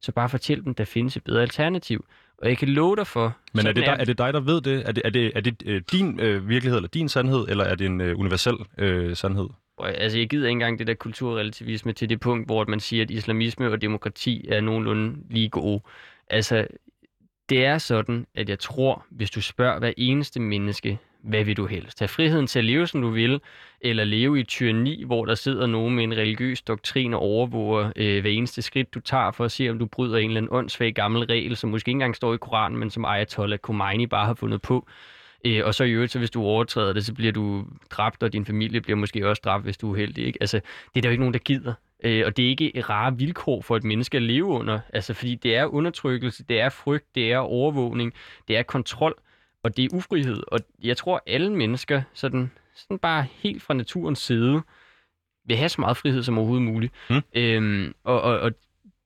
Så bare fortæl dem, der findes et bedre alternativ. Og jeg kan love dig for... Men er det, dig, er det dig, der ved det? Er det, er det, er det øh, din øh, virkelighed, eller din sandhed, eller er det en øh, universel øh, sandhed? Altså, jeg gider ikke engang det der kulturrelativisme til det punkt, hvor man siger, at islamisme og demokrati er nogenlunde lige gode. Altså, det er sådan, at jeg tror, hvis du spørger hver eneste menneske, hvad vil du helst? Have friheden til at leve, som du vil, eller leve i tyranni, hvor der sidder nogen med en religiøs doktrin og overvåger øh, hver eneste skridt, du tager for at se, om du bryder en eller anden åndssvag gammel regel, som måske ikke engang står i Koranen, men som Ayatollah Khomeini bare har fundet på. Øh, og så i øvrigt, så hvis du overtræder det, så bliver du dræbt, og din familie bliver måske også dræbt, hvis du er uheldig. Ikke? Altså, det er der jo ikke nogen, der gider. Øh, og det er ikke rare vilkår for et menneske at leve under. Altså, fordi det er undertrykkelse, det er frygt, det er overvågning, det er kontrol, og det er ufrihed. Og jeg tror, alle mennesker, sådan, sådan bare helt fra naturens side, vil have så meget frihed som overhovedet muligt. Mm. Øhm, og, og, og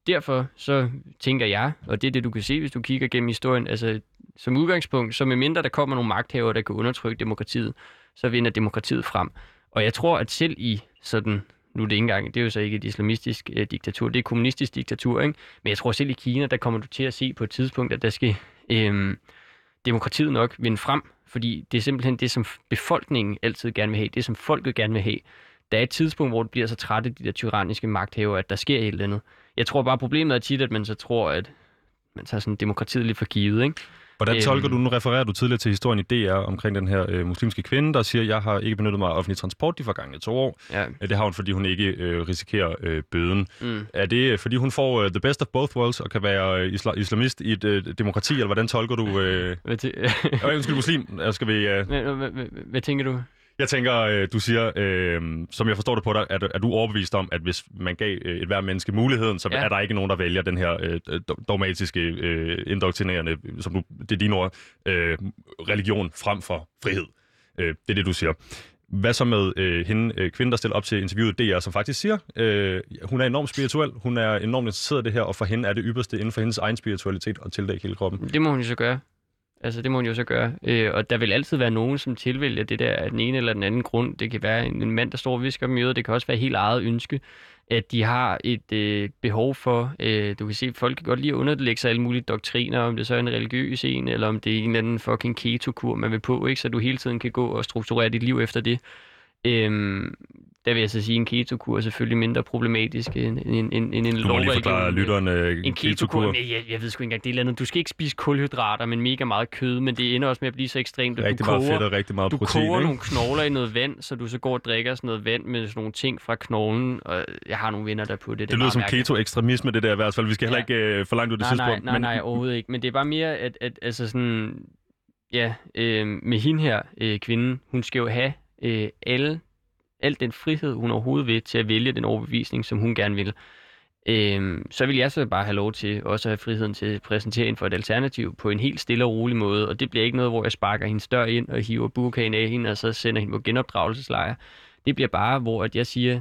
derfor så tænker jeg, og det er det, du kan se, hvis du kigger gennem historien, altså som udgangspunkt, så mindre der kommer nogle magthavere, der kan undertrykke demokratiet, så vinder demokratiet frem. Og jeg tror, at selv i sådan, nu er det ikke engang, det er jo så ikke et islamistisk øh, diktatur, det er et kommunistisk diktatur, ikke? men jeg tror selv i Kina, der kommer du til at se på et tidspunkt, at der skal øh, demokratiet nok vinde frem, fordi det er simpelthen det, som befolkningen altid gerne vil have, det som folket gerne vil have. Der er et tidspunkt, hvor det bliver så træt af de der tyranniske magthavere, at der sker et eller andet. Jeg tror bare, problemet er tit, at man så tror, at man tager sådan demokratiet lidt for givet, ikke? Hvordan Øhm. tolker du, nu refererer du tidligere til historien i DR omkring den her øh, muslimske kvinde, der siger, jeg har ikke benyttet mig af offentlig transport de forgangne to år. Ja. Øh, Det har hun, fordi hun ikke øh, risikerer øh, bøden. Mm. Er det, øh, fordi hun får øh, the best of both worlds og kan være øh, isla- islamist i et øh, demokrati, eller hvordan tolker du... Øh... Hvad, til, Øh, undskyld, muslim. Jeg, skal vi, øh... hvad, hvad, hvad, hvad tænker du? Jeg tænker, øh, du siger, øh, som jeg forstår det på dig, at, er du overbevist om, at hvis man gav øh, et hver menneske muligheden, så Ja. er der ikke nogen, der vælger den her øh, do- dogmatiske, øh, indoktrinerende, som du, det er dine ord, øh, religion frem for frihed. Øh, det er det, du siger. Hvad så med øh, hende, øh, kvinden, der stiller op til interviewet DR, som faktisk siger, øh, hun er enormt spirituel, hun er enormt interesseret i det her, og for hende er det ypperste inden for hendes egen spiritualitet at tildække hele kroppen. Det må hun jo så gøre. Altså, det må hun jo så gøre. Øh, og der vil altid være nogen, som tilvælger det der af den ene eller den anden grund. Det kan være en, en mand, der står og visker dem i øret. Det kan også være helt eget ønske, at de har et øh, behov for... Øh, du kan se, at folk kan godt lide at underlægge sig alle mulige doktriner, om det så er en religiøs en, eller om det er en eller anden fucking keto-kur, man vil på, ikke? Så du hele tiden kan gå og strukturere dit liv efter det. Øhm, der vil jeg så sige, en keto-kur er selvfølgelig mindre problematisk end, end, end, end en Du må lige forklare lytterne øh, En keto-kur, jeg, jeg, jeg ved sgu ikke engang, det er et eller andet. Du skal ikke spise kulhydrater, men mega meget kød, men det ender også med at blive så ekstremt, at Rigtig du meget koger, fedt og rigtig meget du protein. koger ikke? nogle knogler i noget vand, så du så går og drikker sådan noget vand med sådan nogle ting fra knoglen, og jeg har nogle venner der på det. Det, det lyder som keto-ekstremisme, det der i hvert fald. Vi skal heller Ja. ikke øh, for langt ud det Nej, nej, tidspunkt. nej, nej, overhovedet ikke. Men det er bare mere, at, at altså sådan, ja, øh, med hende her, øh, kvinden, hun skal jo have øh, alle, al den frihed, hun overhovedet vil, til at vælge den overbevisning, som hun gerne vil. Øhm, så vil jeg så bare have lov til også at have friheden til at præsentere hende for et alternativ på en helt stille og rolig måde, og det bliver ikke noget, hvor jeg sparker hendes dør ind og hiver burkagen af hende, og så sender hende på genopdragelseslejr. Det bliver bare, hvor at jeg siger,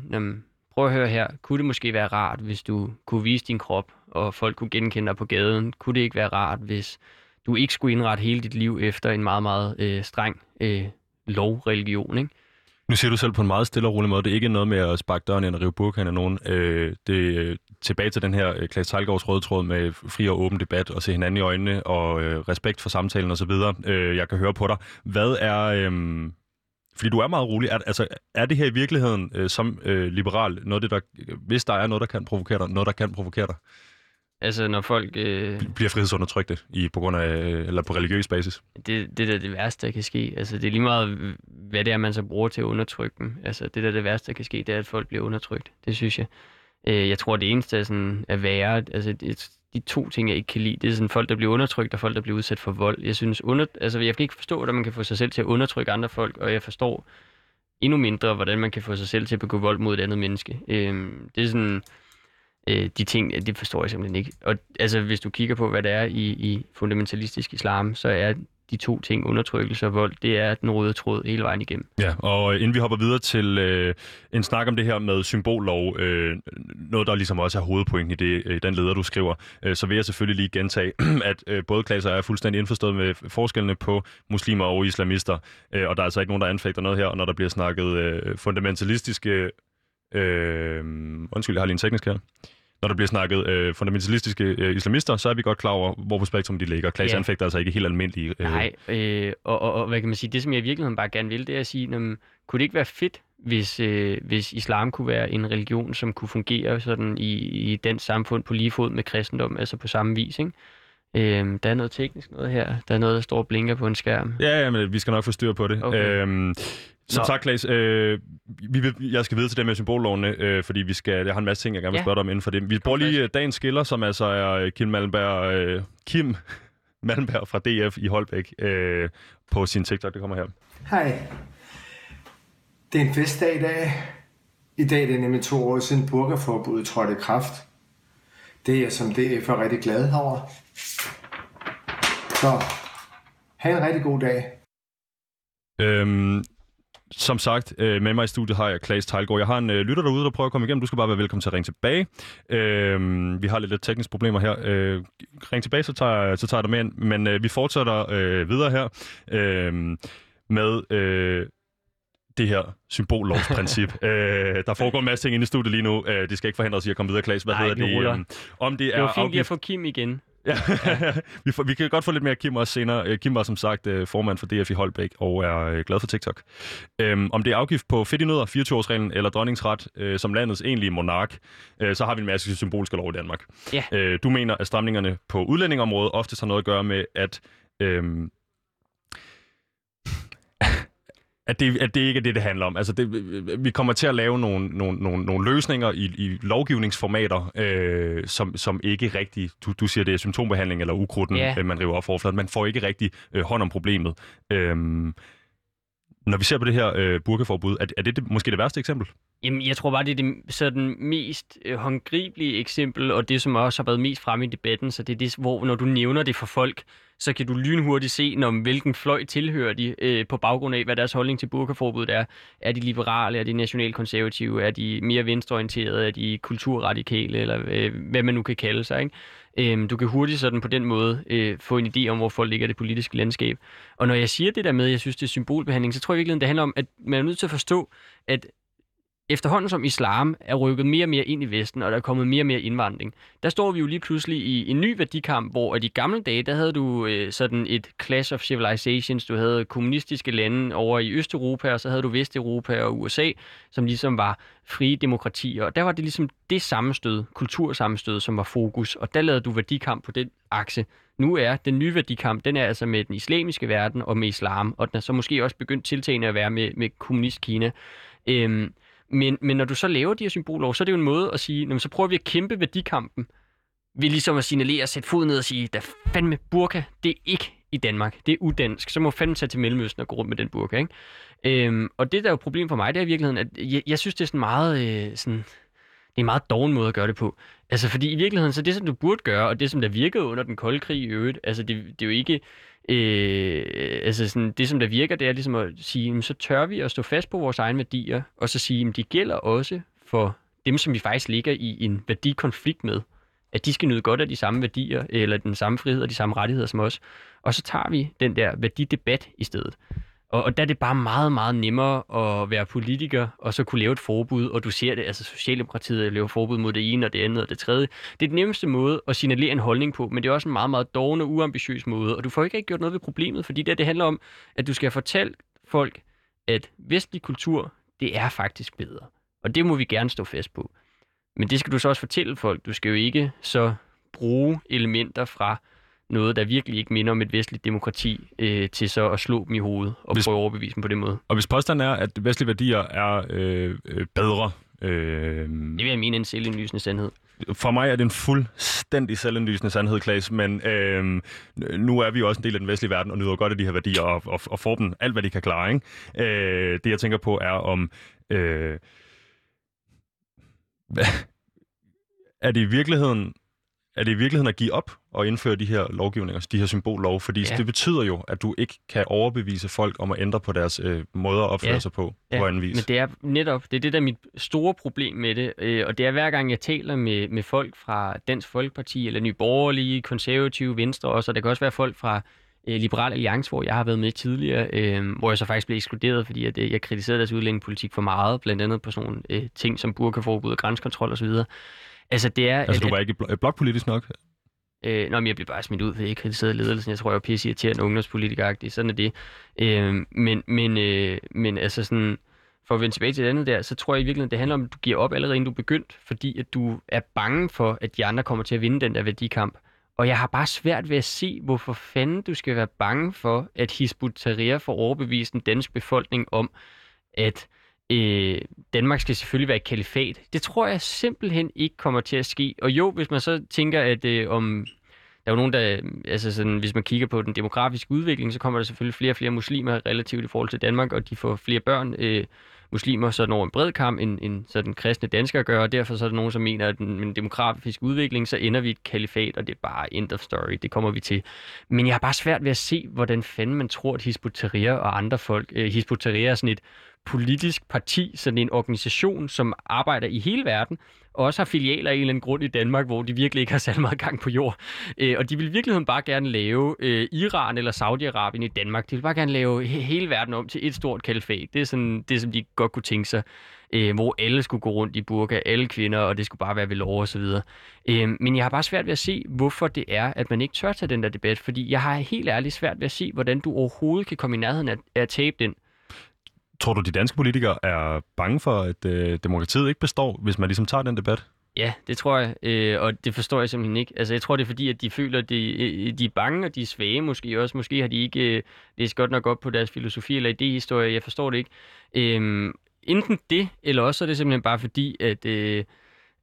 prøv at høre her, kunne det måske være rart, hvis du kunne vise din krop, og folk kunne genkende dig på gaden? Kunne det ikke være rart, hvis du ikke skulle indrette hele dit liv efter en meget, meget øh, streng øh, lovreligion, ikke? Nu siger du selv på en meget stille og rolig måde, det er ikke noget med at sparke døren ind og rive burkaen af nogen. Øh, det er tilbage til den her øh, Klaas Tejlgaards røde tråd med fri og åben debat og se hinanden i øjnene og øh, respekt for samtalen osv. Øh, jeg kan høre på dig. Hvad er... Øh, fordi du er meget rolig. Er, altså, er det her i virkeligheden øh, som øh, liberal noget det, der, hvis der er noget, der kan provokere dig, noget, der kan provokere dig? Altså, når folk... Øh, Bliver frihedsundertrykte i, på grund af, eller på religiøs basis? det, det er da det værste, der kan ske. Altså, det er lige meget, hvad det er, man så bruger til at undertrykke dem. Altså, det der det værste, der kan ske, det er, at folk bliver undertrykt. Det synes jeg. Øh, jeg tror, det eneste er, sådan, er værre. Altså, det, de to ting, jeg ikke kan lide, det er sådan folk, der bliver undertrykt, og folk, der bliver udsat for vold. Jeg synes, under, altså, jeg kan ikke forstå, hvordan man kan få sig selv til at undertrykke andre folk, og jeg forstår endnu mindre, hvordan man kan få sig selv til at begå vold mod et andet menneske. Øh, det er sådan øh, de ting, det forstår jeg simpelthen ikke. Og altså, hvis du kigger på, hvad det er i, i fundamentalistisk islam, så er de to ting, undertrykkelse og vold, det er den røde tråd hele vejen igennem. Ja, og øh, inden vi hopper videre til øh, en snak om det her med symbollov, øh, noget der ligesom også er hovedpointen i det, øh, den leder, du skriver, øh, så vil jeg selvfølgelig lige gentage, at øh, både klasser er fuldstændig indforstået med forskellene på muslimer og islamister, øh, og der er altså ikke nogen, der anfægter noget her, og når der bliver snakket øh, fundamentalistiske Øh, undskyld, jeg har lige en teknisk her. Når der bliver snakket øh, fundamentalistiske øh, islamister, så er vi godt klar over, hvor på spektrum de ligger. Klaas Ja. anfægter altså ikke helt almindelige... Øh, Nej, øh, og, og, og hvad kan man sige, det som jeg i virkeligheden bare gerne vil, det er at sige, jamen, kunne det ikke være fedt, hvis, øh, hvis islam kunne være en religion, som kunne fungere sådan i, i den samfund på lige fod med kristendom, altså på samme vis, ikke? Øh, der er noget teknisk noget her. Der er noget, der står og blinker på en skærm. Ja, ja, men vi skal nok få styr på det. Okay. Øhm, som Nå. sagt, Klaas, øh, vi vil, jeg skal videre til det med symbollovene, øh, fordi vi skal, jeg har en masse ting, jeg gerne vil Ja. spørge dig om inden for det. Vi bruger lige øh, dagens skiller, som altså er øh, Kim Malmberg, øh, Kim Malmberg fra DF i Holbæk øh, på sin TikTok. Det kommer her. Hej. Det er en festdag i dag. I dag det er nemlig to år siden burkaforbuddet trådte i kraft. Det er jeg som DF er rigtig glad over. Så, have en rigtig god dag. Øhm, som sagt, øh, med mig i studiet har jeg Klaas Tejlgaard. Jeg har en øh, lytter derude, der prøver at komme igennem. Du skal bare være velkommen til at ringe tilbage. Øhm, vi har lidt, lidt tekniske problemer her. Øh, ring tilbage, så tager, så tager jeg dig med ind. Men øh, vi fortsætter øh, videre her øh, med øh, det her symbollovsprincip. øh, der foregår en masse ting inde i studiet lige nu. Øh, det skal ikke forhindre os i at komme videre, Klaas. Hvad Nej, hedder det? øhm, om det er Det var fint lige afgift- at få Kim igen. Ja, vi, får, vi kan godt få lidt mere Kim også senere. Øh, Kim var som sagt øh, formand for DF i Holbæk og er øh, glad for TikTok. Øhm, om det er afgift på fedt i nødder, 24-årsreglen eller dronningsret øh, som landets egentlige monark, øh, så har vi en masse symbolske lov i Danmark. Ja. Øh, du mener, at stramningerne på udlændingområdet ofte har noget at gøre med, at... Øhm, at det, at det ikke er det, det handler om. Altså det, vi kommer til at lave nogle, nogle, nogle, nogle løsninger i, i lovgivningsformater, øh, som, som ikke rigtig, du, du siger, det er symptombehandling eller ukrudten, Ja. øh, man river op overfladen. Man får ikke rigtig øh, hånd om problemet. Øhm, når vi ser på det her øh, burkeforbud, er, er det, det måske det værste eksempel? Jamen, jeg tror bare, det er det sådan mest øh, håndgribelige eksempel, og det, som også har været mest fremme i debatten, så det er det, hvor når du nævner det for folk, så kan du lynhurtigt se, når, hvilken fløj tilhører de, øh, på baggrund af, hvad deres holdning til burkaforbuddet er. Er de liberale, er de nationalkonservative, er de mere venstreorienterede, er de kulturradikale, eller øh, hvad man nu kan kalde sig, ikke? Øhm, du kan hurtigt sådan på den måde øh, få en idé om, hvor folk ligger det politiske landskab. Og når jeg siger det der med, at jeg synes, det er symbolbehandling, så tror jeg virkelig, det handler om, at man er nødt til at forstå, at efterhånden som islam er rykket mere og mere ind i Vesten, og der er kommet mere og mere indvandring, der står vi jo lige pludselig i en ny værdikamp, hvor i de gamle dage, der havde du øh, sådan et clash of civilizations, du havde kommunistiske lande over i Østeuropa, og så havde du Vesteuropa og USA, som ligesom var frie demokratier, og der var det ligesom det sammenstød, kultursammenstød, som var fokus, og der lavede du værdikamp på den akse. Nu er den nye værdikamp, den er altså med den islamiske verden og med islam, og den er så måske også begyndt tiltagende at være med, med kommunist-Kina. Øhm, men, men når du så laver de her symboler, så er det jo en måde at sige, "Nå, så prøver vi at kæmpe værdikampen ved ligesom at signalere, sætte fod ned og sige, der fandme burka, det er ikke i Danmark, det er udansk, så må fandme tage til Mellemøsten og gå rundt med den burka, ikke? Øhm, og det der er jo problem for mig, det er i virkeligheden, at jeg, jeg synes, det er sådan meget, øh, sådan, det er en meget doven måde at gøre det på. Altså, fordi i virkeligheden, så det, som du burde gøre, og det, som der virkede under den kolde krig i øvrigt, altså, det, det er jo ikke... Øh, altså sådan, det, som der virker, det er ligesom at sige, jamen, så tør vi at stå fast på vores egne værdier, og så sige, at de gælder også for dem, som vi faktisk ligger i en værdikonflikt med, at de skal nyde godt af de samme værdier, eller den samme frihed og de samme rettigheder som os. Og så tager vi den der værdidebat i stedet. Og, og der er det bare meget, meget nemmere at være politiker, og så kunne lave et forbud, og du ser det, altså Socialdemokratiet laver forbud mod det ene og det andet og det tredje. Det er den nemmeste måde at signalere en holdning på, men det er også en meget, meget dårlig og uambitiøs måde, og du får ikke gjort noget ved problemet, fordi det, det handler om, at du skal fortælle folk, at vestlig kultur, det er faktisk bedre. Og det må vi gerne stå fast på. Men det skal du så også fortælle folk. Du skal jo ikke så bruge elementer fra noget, der virkelig ikke minder om et vestligt demokrati, øh, til så at slå dem i hovedet og hvis, prøve at overbevise dem på den måde. Og hvis påstanden er, at vestlige værdier er øh, øh, bedre... Øh, det vil jeg mene en selvindlysende sandhed. For mig er det en fuldstændig selvindlysende sandhed, Klaas, men øh, nu er vi jo også en del af den vestlige verden og nyder godt af de her værdier og, og, og får dem alt, hvad de kan klare. Ikke? Øh, det, jeg tænker på, er om... Øh, er det i virkeligheden er det i virkeligheden at give op og indføre de her lovgivninger, de her symbollov? Fordi ja. det betyder jo, at du ikke kan overbevise folk om at ændre på deres øh, måder at opføre ja. sig på, ja. på anden vis. men det er netop, det er det der er mit store problem med det, øh, og det er hver gang jeg taler med, med folk fra Dansk Folkeparti, eller Nye Borgerlige, Konservative, Venstre også, og der kan også være folk fra øh, Liberal Alliance, hvor jeg har været med tidligere, øh, hvor jeg så faktisk blev ekskluderet, fordi at, øh, jeg kritiserede deres udlændingepolitik for meget, blandt andet på sådan nogle øh, ting som burkaforbud og grænsekontrol osv., Altså, det er... Altså, at, du var ikke bl- blokpolitisk nok? Øh, nå, men jeg blev bare smidt ud, fordi jeg ikke kritiserede ledelsen. Jeg tror, jeg var pisse irriterende ungdomspolitiker Sådan er det. Øh, men, men, øh, men altså sådan... For at vende tilbage til det andet der, så tror jeg i virkeligheden, det handler om, at du giver op allerede, inden du er begyndt, fordi at du er bange for, at de andre kommer til at vinde den der værdikamp. Og jeg har bare svært ved at se, hvorfor fanden du skal være bange for, at Hizbut Tahrir får overbevist den danske befolkning om, at øh, Danmark skal selvfølgelig være et kalifat. Det tror jeg simpelthen ikke kommer til at ske. Og jo, hvis man så tænker, at øh, om der er jo nogen, der, øh, altså sådan, hvis man kigger på den demografiske udvikling, så kommer der selvfølgelig flere og flere muslimer relativt i forhold til Danmark, og de får flere børn, øh, muslimer, så når en bred kamp, end, end så den kristne dansker gør, og derfor så er der nogen, som mener, at med den demografiske udvikling, så ender vi et kalifat, og det er bare end of story, det kommer vi til. Men jeg har bare svært ved at se, hvordan fanden man tror, at Hizbut og andre folk, øh, Hizbut er sådan et politisk parti, sådan en organisation, som arbejder i hele verden, og også har filialer i en eller anden grund i Danmark, hvor de virkelig ikke har særlig meget gang på jord. Øh, og de vil i virkeligheden bare gerne lave øh, Iran eller Saudi-Arabien i Danmark. De vil bare gerne lave he- hele verden om til et stort kalifat. Det er sådan det, som de godt kunne tænke sig. Øh, hvor alle skulle gå rundt i burka, alle kvinder, og det skulle bare være ved lov og så videre. Øh, men jeg har bare svært ved at se, hvorfor det er, at man ikke tør tage den der debat, fordi jeg har helt ærligt svært ved at se, hvordan du overhovedet kan komme i nærheden af, af at tabe den. Tror du, de danske politikere er bange for, at øh, demokratiet ikke består, hvis man ligesom tager den debat? Ja, det tror jeg, øh, og det forstår jeg simpelthen ikke. Altså, jeg tror, det er fordi, at de føler, at de, øh, de er bange, og de er svage måske også. Måske har de ikke øh, læst godt nok op på deres filosofi eller idéhistorie. Jeg forstår det ikke. Øh, enten det, eller også er det simpelthen bare fordi, at, øh,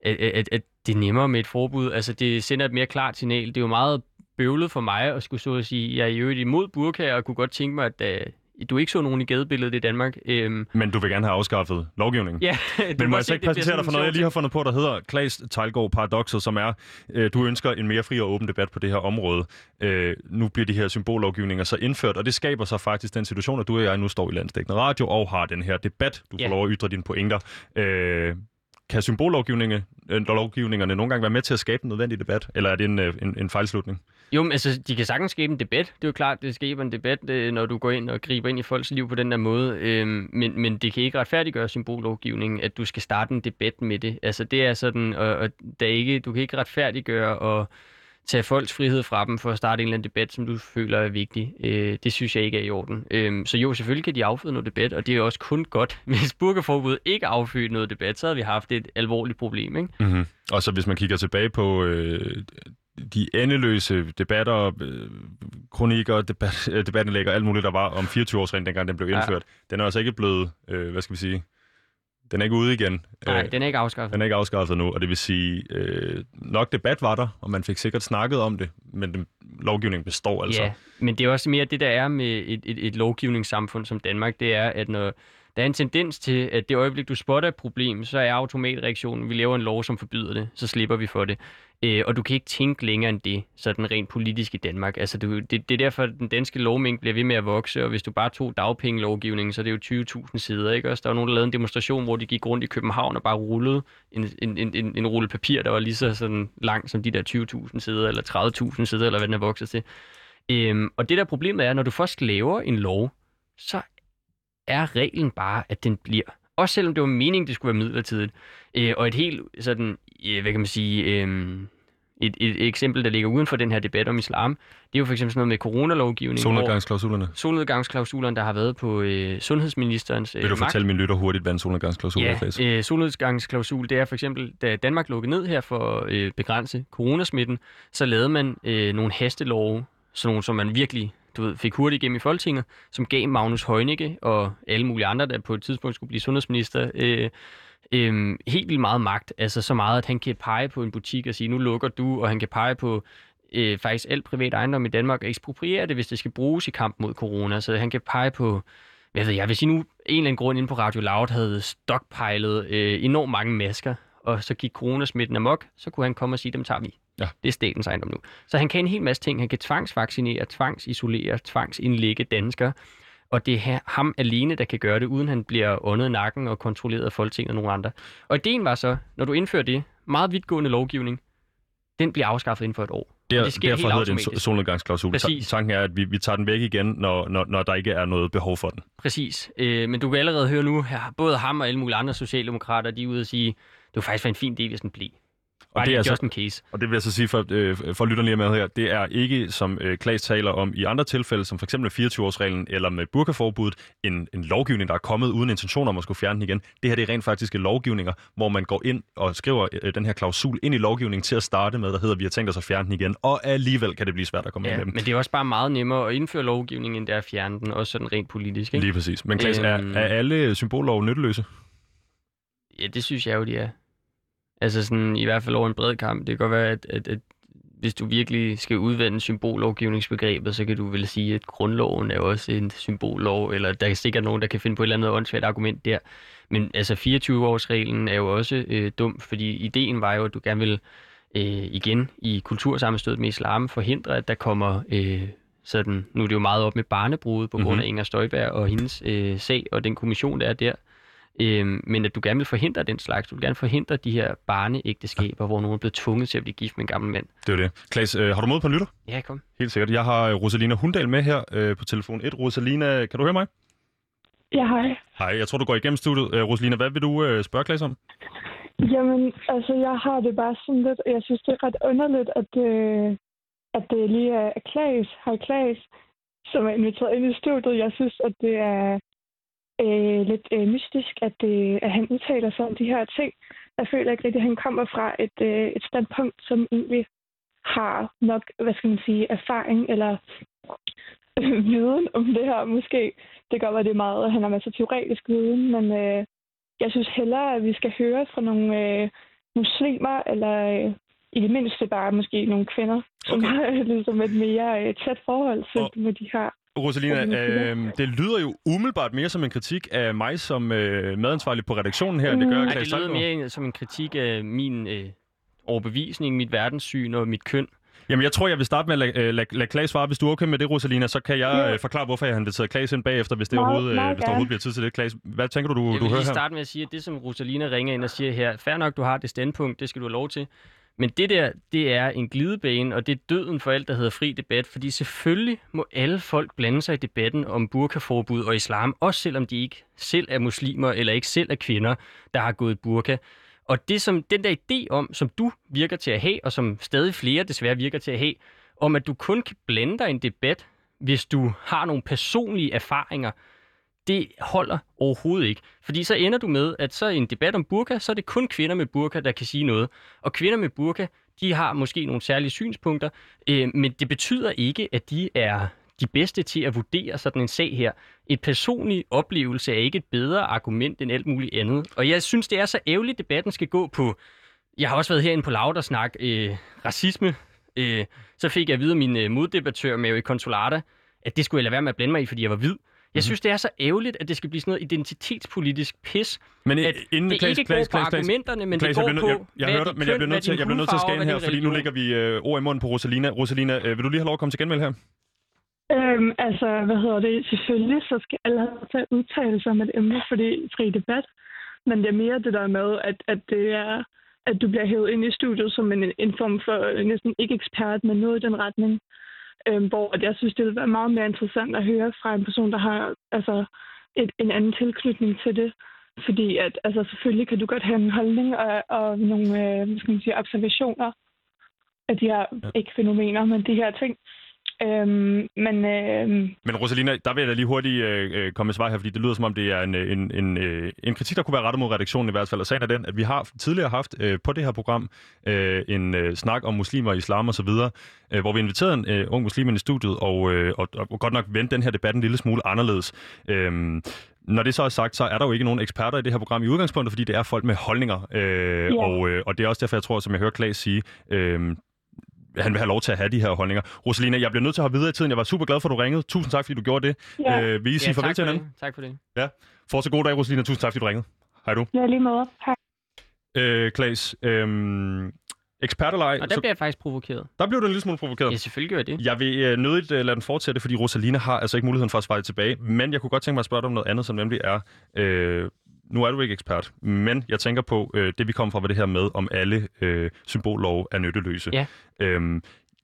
at, at, at det er nemmere med et forbud. Altså, det sender et mere klart signal. Det er jo meget bøvlet for mig at skulle så at sige, jeg er i øvrigt imod burka, og kunne godt tænke mig, at uh, du ikke så nogen i gadebilledet i Danmark. Øhm, Men du vil gerne have afskaffet lovgivningen. Ja, Men må jeg så ikke præsentere dig for noget, jeg lige har fundet på, der hedder Klaas Tejlgaard Paradoxet, som er, øh, du ønsker en mere fri og åben debat på det her område. Øh, nu bliver de her symbollovgivninger så indført, og det skaber så faktisk den situation, at du og jeg nu står i landsdækkende radio og har den her debat. Du får ja. lov at ytre dine pointer. Øh, kan symbollovgivningerne øh, lovgivningerne nogle gange være med til at skabe en nødvendig debat, eller er det en, øh, en, en fejlslutning? Jo, men altså, de kan sagtens skabe en debat. Det er jo klart, det skaber en debat, øh, når du går ind og griber ind i folks liv på den der måde. Øhm, men, men det kan ikke retfærdiggøre symbollovgivningen, at du skal starte en debat med det. Altså, det er sådan, og, og der er ikke, du kan ikke retfærdiggøre og tage folks frihed fra dem for at starte en eller anden debat, som du føler er vigtig. Øh, det synes jeg ikke er i orden. Øh, så jo, selvfølgelig kan de afføde noget debat, og det er også kun godt. Hvis burkaforbud ikke affødte noget debat, så havde vi haft et alvorligt problem. Ikke? Mm-hmm. Og så hvis man kigger tilbage på øh, de endeløse debatter, øh, kronikker, debat, øh, debatindlæg og alt muligt, der var om 24-årsreglen, dengang den blev indført, ja. den er altså ikke blevet, øh, hvad skal vi sige, den er ikke ude igen. Nej, øh, den er ikke afskaffet. Den er ikke afskaffet nu, og det vil sige, øh, nok debat var der, og man fik sikkert snakket om det, men den, lovgivningen består altså. Ja, men det er også mere det, der er med et, et, et lovgivningssamfund som Danmark, det er, at når der er en tendens til, at det øjeblik, du spotter et problem, så er automatreaktionen, vi laver en lov, som forbyder det, så slipper vi for det. Øh, og du kan ikke tænke længere end det, sådan rent politisk i Danmark. Altså, du, det, det er derfor, at den danske lovmængde bliver ved med at vokse, og hvis du bare tog dagpengelovgivningen, så er det jo 20.000 sider, ikke? Også der var nogen, der lavede en demonstration, hvor de gik rundt i København og bare rullede en, en, en, en, en rulle papir, der var lige så sådan lang som de der 20.000 sider, eller 30.000 sider, eller hvad den er vokset til. Øhm, og det der problemet er, når du først laver en lov, så er reglen bare, at den bliver. Også selvom det var meningen, det skulle være midlertidigt. Øh, og et helt sådan, øh, hvad kan man sige, øh, et, et, eksempel, der ligger uden for den her debat om islam, det er jo for eksempel sådan noget med coronalovgivning. Solnedgangsklausulerne. Solnedgangsklausulerne, der har været på øh, sundhedsministerens øh, Vil du magt. fortælle min lytter hurtigt, hvad en solnedgangsklausul er, Ja, øh, solnedgangsklausul, det er for eksempel, da Danmark lukkede ned her for at øh, begrænse coronasmitten, så lavede man øh, nogle hastelove, sådan nogle, som man virkelig du ved, fik hurtigt igennem i Folketinget, som gav Magnus Heunicke og alle mulige andre, der på et tidspunkt skulle blive sundhedsminister, øh, øh, helt vildt meget magt. Altså så meget, at han kan pege på en butik og sige, nu lukker du, og han kan pege på øh, faktisk alt privat ejendom i Danmark og ekspropriere det, hvis det skal bruges i kamp mod corona. Så han kan pege på, hvad ved jeg, hvis I nu en eller anden grund inde på Radio Loud havde stockpilet øh, enormt mange masker, og så gik coronasmitten amok, så kunne han komme og sige, dem tager vi. Ja. Det er statens ejendom nu. Så han kan en hel masse ting. Han kan tvangsvaccinere, tvangsisolere, tvangsindlægge danskere. Og det er ham alene, der kan gøre det, uden han bliver åndet nakken og kontrolleret af Folketinget og nogle andre. Og ideen var så, når du indfører det, meget vidtgående lovgivning, den bliver afskaffet inden for et år. Der, det sker derfor hedder det en solnedgangsklausul. Præcis. Tanken er, at vi, vi tager den væk igen, når, når, når der ikke er noget behov for den. Præcis. Øh, men du kan allerede høre nu, her, både ham og alle mulige andre socialdemokrater, de er ude og sige, det var faktisk en fin idé, hvis den blev. Bare det er er altså- just in case. Og det vil jeg så sige for, øh, for lytterne lige med her, det er ikke, som øh, Klaas taler om i andre tilfælde, som for eksempel 24-årsreglen eller med burkaforbuddet, en, en lovgivning, der er kommet uden intention om at skulle fjerne den igen. Det her det er rent faktisk lovgivninger, hvor man går ind og skriver øh, den her klausul ind i lovgivningen til at starte med, der hedder, vi har tænkt os at fjerne den igen, og alligevel kan det blive svært at komme Ja, med men dem. det er også bare meget nemmere at indføre lovgivning, end det er at fjerne den, også sådan rent politisk. Ikke? Lige præcis. Men Klaas, Øhm. er, er alle symbollov nytteløse? Ja, det synes jeg jo, de er. Altså sådan, i hvert fald over en bred kamp. Det kan godt være, at, at, at hvis du virkelig skal udvende symbollovgivningsbegrebet, så kan du vel sige, at grundloven er også en symbollov, eller der er sikkert nogen, der kan finde på et eller andet åndssvagt argument der. Men altså 24-årsreglen er jo også øh, dum, fordi ideen var jo, at du gerne vil øh, igen i kultursammenstødet med islam forhindre, at der kommer øh, sådan, nu er det jo meget op med barnebrud på grund Mhm. af Inger Støjberg og hendes øh, sag og den kommission, der er der. Øhm, men at du gerne vil forhindre den slags. Du vil gerne forhindre de her barneægteskaber, hvor nogen er blevet tvunget til at blive gift med en gammel mand. Det er det. Klaas, øh, har du mod på en lytter? Ja, kom. Helt sikkert. Jeg har øh, Rosalina Hundal med her øh, på telefon 1. Rosalina, kan du høre mig? Ja, hej. Hej, jeg tror, du går igennem studiet. Øh, Rosalina, hvad vil du øh, spørge Klaas om? Jamen, altså, jeg har det bare sådan lidt, jeg synes, det er ret underligt, at, øh, at det lige er Klaas, hej Klaas, som er inviteret ind i studiet. Jeg synes, at det er øh, lidt øh, mystisk, at, øh, at han udtaler sig om de her ting. Jeg føler ikke rigtig, at han kommer fra et, øh, et standpunkt, som egentlig har nok, hvad skal man sige, erfaring eller viden om det her måske. Det godt være, det er meget, at han har masser af teoretisk viden, men øh, jeg synes hellere, at vi skal høre fra nogle øh, muslimer, eller øh, i det mindste bare måske nogle kvinder, som Okay. har ligesom et mere øh, tæt forhold til Og- med de her. Rosalina, øh, det lyder jo umiddelbart mere som en kritik af mig som øh, medansvarlig på redaktionen her, end det gør Mm. Nej, Klaas det lyder mere som en kritik af min øh, overbevisning, mit verdenssyn og mit køn. Jamen, jeg tror, jeg vil starte med at lade, øh, lade, lade Klaas svare. Hvis du er okay med det, Rosalina, så kan jeg Ja. øh, forklare, hvorfor jeg har inviteret Klaas ind bagefter, hvis det Meget- overhovedet, øh, meget hvis der overhovedet bliver tid til det. Klaas, hvad tænker du, du, Jeg du vil hører her? starte med at sige, at det, som Rosalina ringer ind og siger her, fair nok, du har det standpunkt, det skal du have lov til. Men det der, det er en glidebane, og det er døden for alt, der hedder fri debat, fordi selvfølgelig må alle folk blande sig i debatten om burkaforbud og islam, også selvom de ikke selv er muslimer, eller ikke selv er kvinder, der har gået burka. Og det som, den der idé om, som du virker til at have, og som stadig flere desværre virker til at have, om at du kun kan blande dig i en debat, hvis du har nogle personlige erfaringer, det holder overhovedet ikke. Fordi så ender du med, at så i en debat om burka, så er det kun kvinder med burka, der kan sige noget. Og kvinder med burka, de har måske nogle særlige synspunkter, øh, men det betyder ikke, at de er de bedste til at vurdere sådan en sag her. Et personlig oplevelse er ikke et bedre argument end alt muligt andet. Og jeg synes, det er så ærgerligt, at debatten skal gå på... Jeg har også været herinde på Loud og snak øh, racisme. Øh, så fik jeg at vide af min øh, moddebattør Mary Consolata, at det skulle jeg lade være med at blande mig i, fordi jeg var hvid. Jeg synes, det er så ærgerligt, at det skal blive sådan noget identitetspolitisk pis. Men At inden det ikke går på argumenterne, men Klaas, det jeg går bliver nødt- på, jeg, jeg, er dig, dit men jeg bliver nødt til, jeg bliver nødt til at hvad her, er fordi nu lægger vi øh, ord i munden på Rosalina. Rosalina, øh, vil du lige have lov at komme til genmeld her? Øhm, altså, hvad hedder det? Selvfølgelig, så skal alle have til at udtale sig om et emne, fordi fri debat. Men det er mere det der med, at, at det er at du bliver hævet ind i studiet som en, en form for øh, næsten ikke ekspert, men noget i den retning. Øhm, hvor at jeg synes, det vil være meget mere interessant at høre fra en person, der har altså, et, en anden tilknytning til det. Fordi at altså, selvfølgelig kan du godt have en holdning og, og nogle øh, skal man sige, observationer af de her, Ja. ikke fænomener, men de her ting. Øhm, men øhm, Men Rosalina, der vil jeg da lige hurtigt øh, øh, komme med svar her, fordi det lyder som om, det er en, øh, en, en, øh, en kritik, der kunne være rettet mod redaktionen i hvert fald. Og sagen er den, at vi har tidligere haft øh, på det her program øh, en øh, snak om muslimer, islam og så videre, øh, hvor vi inviterede en øh, ung muslim ind i studiet, og, øh, og, og godt nok vendte den her debat en lille smule anderledes. Øhm, når det så er sagt, så er der jo ikke nogen eksperter i det her program i udgangspunktet, fordi det er folk med holdninger. Øh, Ja. og, øh, og det er også derfor, jeg tror, som jeg hører Klaas sige, øh, han vil have lov til at have de her holdninger. Rosalina, jeg bliver nødt til at hoppe videre i tiden. Jeg var super glad for, at du ringede. Tusind tak, fordi du gjorde det. ja, Øh, vil I sige Ja, farvel tak til for hinanden? det. Tak for det. Fortsæt god dag, Rosalina. Tusind tak, fordi du ringede. Hej du. jeg er lige med. Hej. Øh, Klaas, øhm, eksperterleg, Og der så, bliver jeg faktisk provokeret. der blev du en lille smule provokeret. Ja, selvfølgelig gør jeg det. Jeg vil øh, nødigt øh, lade den fortsætte, fordi Rosalina har altså ikke muligheden for at svare tilbage. Men jeg kunne godt tænke mig at spørge dig om noget andet, som nemlig er... Øh, nu er du ikke ekspert, men jeg tænker på øh, det, vi kom fra, var det her med, om alle øh, symbollove er nytteløse. Ja. Øhm,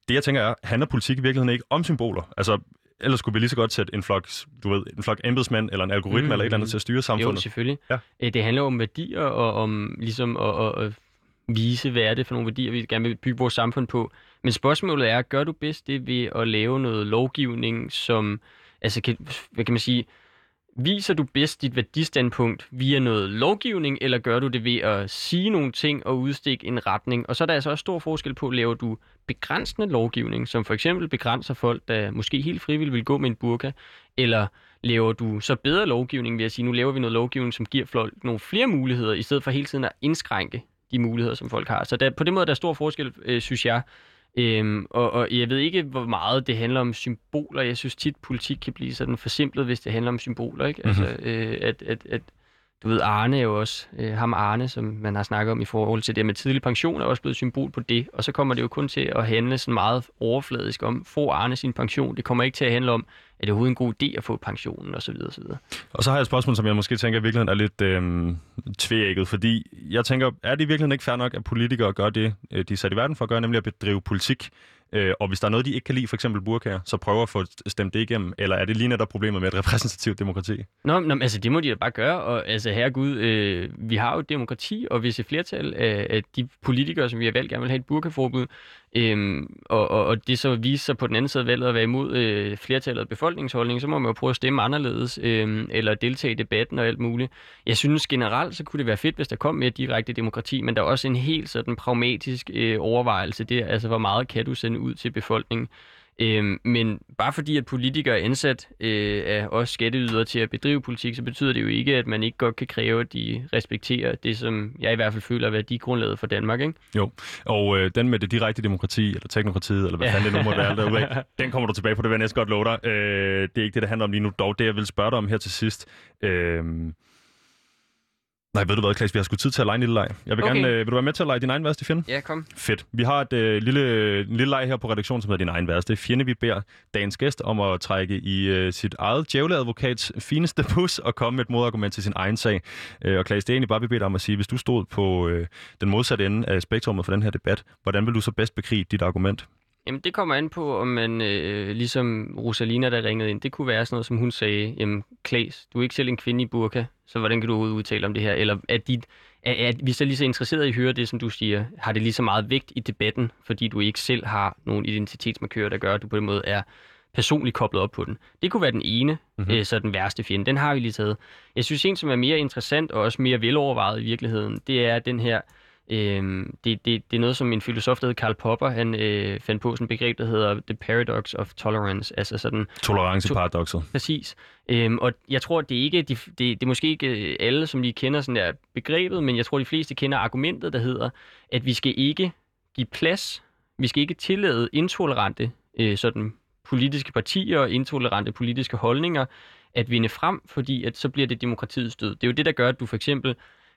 det, jeg tænker er, handler politik i virkeligheden ikke om symboler? Altså, ellers skulle vi lige så godt sætte en flok, du ved, en flok embedsmænd eller en algoritme Mm. mm. eller et eller andet til at styre Jo, samfundet. selvfølgelig. Ja. Øh, Det handler om værdier og om ligesom at, at, at vise, hvad er det for nogle værdier, vi gerne vil bygge vores samfund på. Men spørgsmålet er, gør du bedst det ved at lave noget lovgivning, som, altså, kan, hvad kan man sige, viser du bedst dit værdistandpunkt via noget lovgivning, eller gør du det ved at sige nogle ting og udstikke en retning? Og så er der altså også stor forskel på, laver du begrænsende lovgivning, som for eksempel begrænser folk, der måske helt frivilligt vil gå med en burka, eller laver du så bedre lovgivning ved at sige, nu laver vi noget lovgivning, som giver folk nogle flere muligheder, i stedet for hele tiden at indskrænke de muligheder, som folk har. Så der, på den måde der er stor forskel, øh, synes jeg. Øhm, og, og jeg ved ikke, hvor meget det handler om symboler. Jeg synes tit, politik kan blive sådan forsimplet, hvis det handler om symboler. Ikke? Altså, øh, at, at, at, du ved, Arne er jo også, øh, ham Arne, som man har snakket om i forhold til det med tidlig pension, er også blevet symbol på det. Og så kommer det jo kun til at handle sådan meget overfladisk om, får Arne sin pension? Det kommer ikke til at handle om, er det overhovedet en god idé at få pensionen, osv. osv. Og så har jeg et spørgsmål, som jeg måske tænker i virkeligheden er lidt øh, tvækket, fordi jeg tænker, er det i virkeligheden ikke fair nok, at politikere gør det, øh, de er sat i verden for at gøre, nemlig at bedrive politik? Øh, og hvis der er noget, de ikke kan lide, for eksempel burkaer, så prøver at få stemt det igennem, eller er det lige netop problemet med et repræsentativt demokrati? Nå, nå, altså det må de da bare gøre, og altså herregud, øh, vi har jo et demokrati, og hvis et flertal af, af de politikere, som vi har valgt, gerne vil have et burkaforbud, øh, og, og, og det så viser sig på den anden side af valget at være imod øh, flertallet af befolkningsholdningen, så må man jo prøve at stemme anderledes, øh, eller deltage i debatten og alt muligt. Jeg synes generelt, så kunne det være fedt, hvis der kom mere direkte demokrati, men der er også en helt sådan pragmatisk øh, overvejelse der, altså hvor meget kan du sende ud til befolkningen. Øhm, men bare fordi, at politikere er ansat øh, af os skatteydere til at bedrive politik, så betyder det jo ikke, at man ikke godt kan kræve, at de respekterer det, som jeg i hvert fald føler er værdigrundlaget for Danmark. Ikke? Jo, og øh, den med det direkte demokrati, eller teknokratiet, eller hvad fanden det nu må være derude, den kommer du tilbage på, det vil jeg næsten godt love dig. Øh, det er ikke det, det handler om lige nu. Dog det, jeg vil spørge dig om her til sidst. Øh, nej, ved du hvad, Klaas, vi har sgu tid til at lege en lille leg. Jeg vil Okay. gerne, øh, vil du være med til at lege din egen værste fjende? Ja, kom. Fedt. Vi har et øh, lille, en lille leg her på redaktionen, som hedder Din egen værste fjende. Vi beder dagens gæst om at trække i øh, sit eget djævleadvokats fineste bus og komme med et modargument til sin egen sag. Øh, og Klaas, det er egentlig bare, vi beder dig om at sige, hvis du stod på øh, den modsatte ende af spektrummet for den her debat, hvordan vil du så bedst bekrige dit argument? Jamen, det kommer an på, om man, øh, ligesom Rosalina, der ringede ind, det kunne være sådan noget, som hun sagde, jamen, Klaas, du er ikke selv en kvinde i burka, så hvordan kan du udtale om det her? Eller er, dit, er, er vi så lige så interesseret i at høre det, som du siger? Har det lige så meget vægt i debatten, fordi du ikke selv har nogen identitetsmarkører, der gør, at du på den måde er personligt koblet op på den. Det kunne være den ene, Mhm. mm-hmm. øh, så den værste fjende. Den har vi lige taget. Jeg synes, en, som er mere interessant og også mere velovervejet i virkeligheden, det er den her Øhm, det, det, det er noget, som en filosof, der hedder Karl Popper, han øh, fandt på sådan et begreb, der hedder The Paradox of Tolerance. Altså sådan, Toleranceparadoxet. præcis. Øhm, og jeg tror, det er ikke, de, det, det er måske ikke øh, alle, som lige kender sådan der begrebet, men jeg tror, de fleste kender argumentet, der hedder, at vi skal ikke give plads, vi skal ikke tillade intolerante øh, sådan politiske partier og intolerante politiske holdninger at vinde frem, fordi at så bliver det demokratiets død. Det er jo det, der gør, at du for eksempel,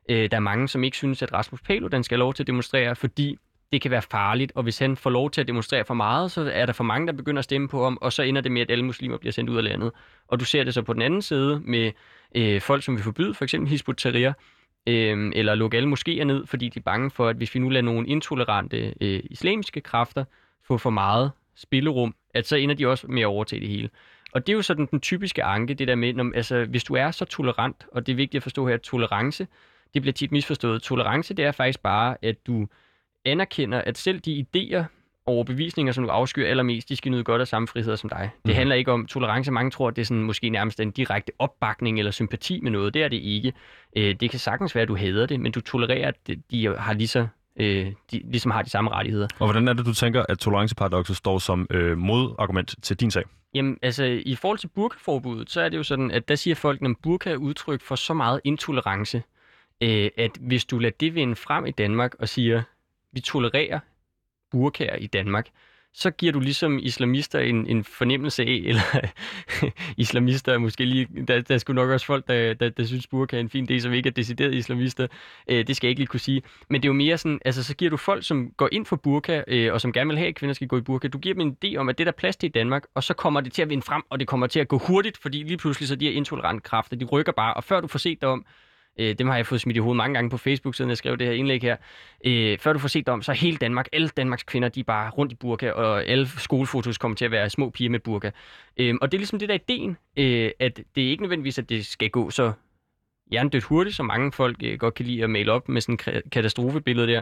øh, der er mange, som ikke synes, at Rasmus Paludan skal have lov til at demonstrere, fordi det kan være farligt, og hvis han får lov til at demonstrere for meget, så er der for mange, der begynder at stemme på ham, og så ender det med, at alle muslimer bliver sendt ud af landet. Og du ser det så på den anden side med øh, folk, som vil forbyde for eksempel Hizbut Tahrir, øh, eller lukke alle moskéer ned, fordi de er bange for, at hvis vi nu lader nogle intolerante øh, islamiske kræfter få for meget spillerum, at så ender de også med at overtage det hele. Og det er jo sådan den typiske anke, det der med, når, altså, hvis du er så tolerant, og det er vigtigt at forstå her, at tolerance, det bliver tit misforstået. Tolerance, det er faktisk bare, at du anerkender, at selv de idéer og bevisninger, som du afskyr allermest, de skal nyde godt af samme friheder som dig. Det mm. handler ikke om tolerance. Mange tror, at det er sådan, måske nærmest en direkte opbakning eller sympati med noget. Det er det ikke. Øh, det kan sagtens være, at du hader det, men du tolererer, at de har lige så øh, de ligesom har de samme rettigheder. Og hvordan er det, du tænker, at toleranceparadoxet står som øh, modargument til din sag? Jamen, altså, i forhold til burkaforbuddet, så er det jo sådan, at der siger folk, at burka er udtryk for så meget intolerance, øh, at hvis du lader det vinde frem i Danmark og siger, vi tolererer burkaer i Danmark, så giver du ligesom islamister en, en fornemmelse af, eller islamister er måske lige, der, der er sgu nok også folk, der, der, der synes burka er en fin idé, som ikke er decideret islamister. Øh, det skal jeg ikke lige kunne sige. Men det er jo mere sådan, altså så giver du folk, som går ind for burka, øh, og som gerne vil have, at kvinder skal gå i burka, du giver dem en idé om, at det der er plads til i Danmark, og så kommer det til at vinde frem, og det kommer til at gå hurtigt, fordi lige pludselig så de her intolerante kræfter, de rykker bare, og før du får set dig om, Øh, dem har jeg fået smidt i hovedet mange gange på Facebook, siden jeg skrev det her indlæg her. Øh, før du får set det om, så er hele Danmark, alle Danmarks kvinder, de er bare rundt i burka, og alle skolefotos kommer til at være små piger med burka. Øh, og det er ligesom det der ideen, øh, at det er ikke nødvendigvis, at det skal gå så hjernedødt hurtigt, som mange folk øh, godt kan lide at male op med sådan en katastrofebillede der.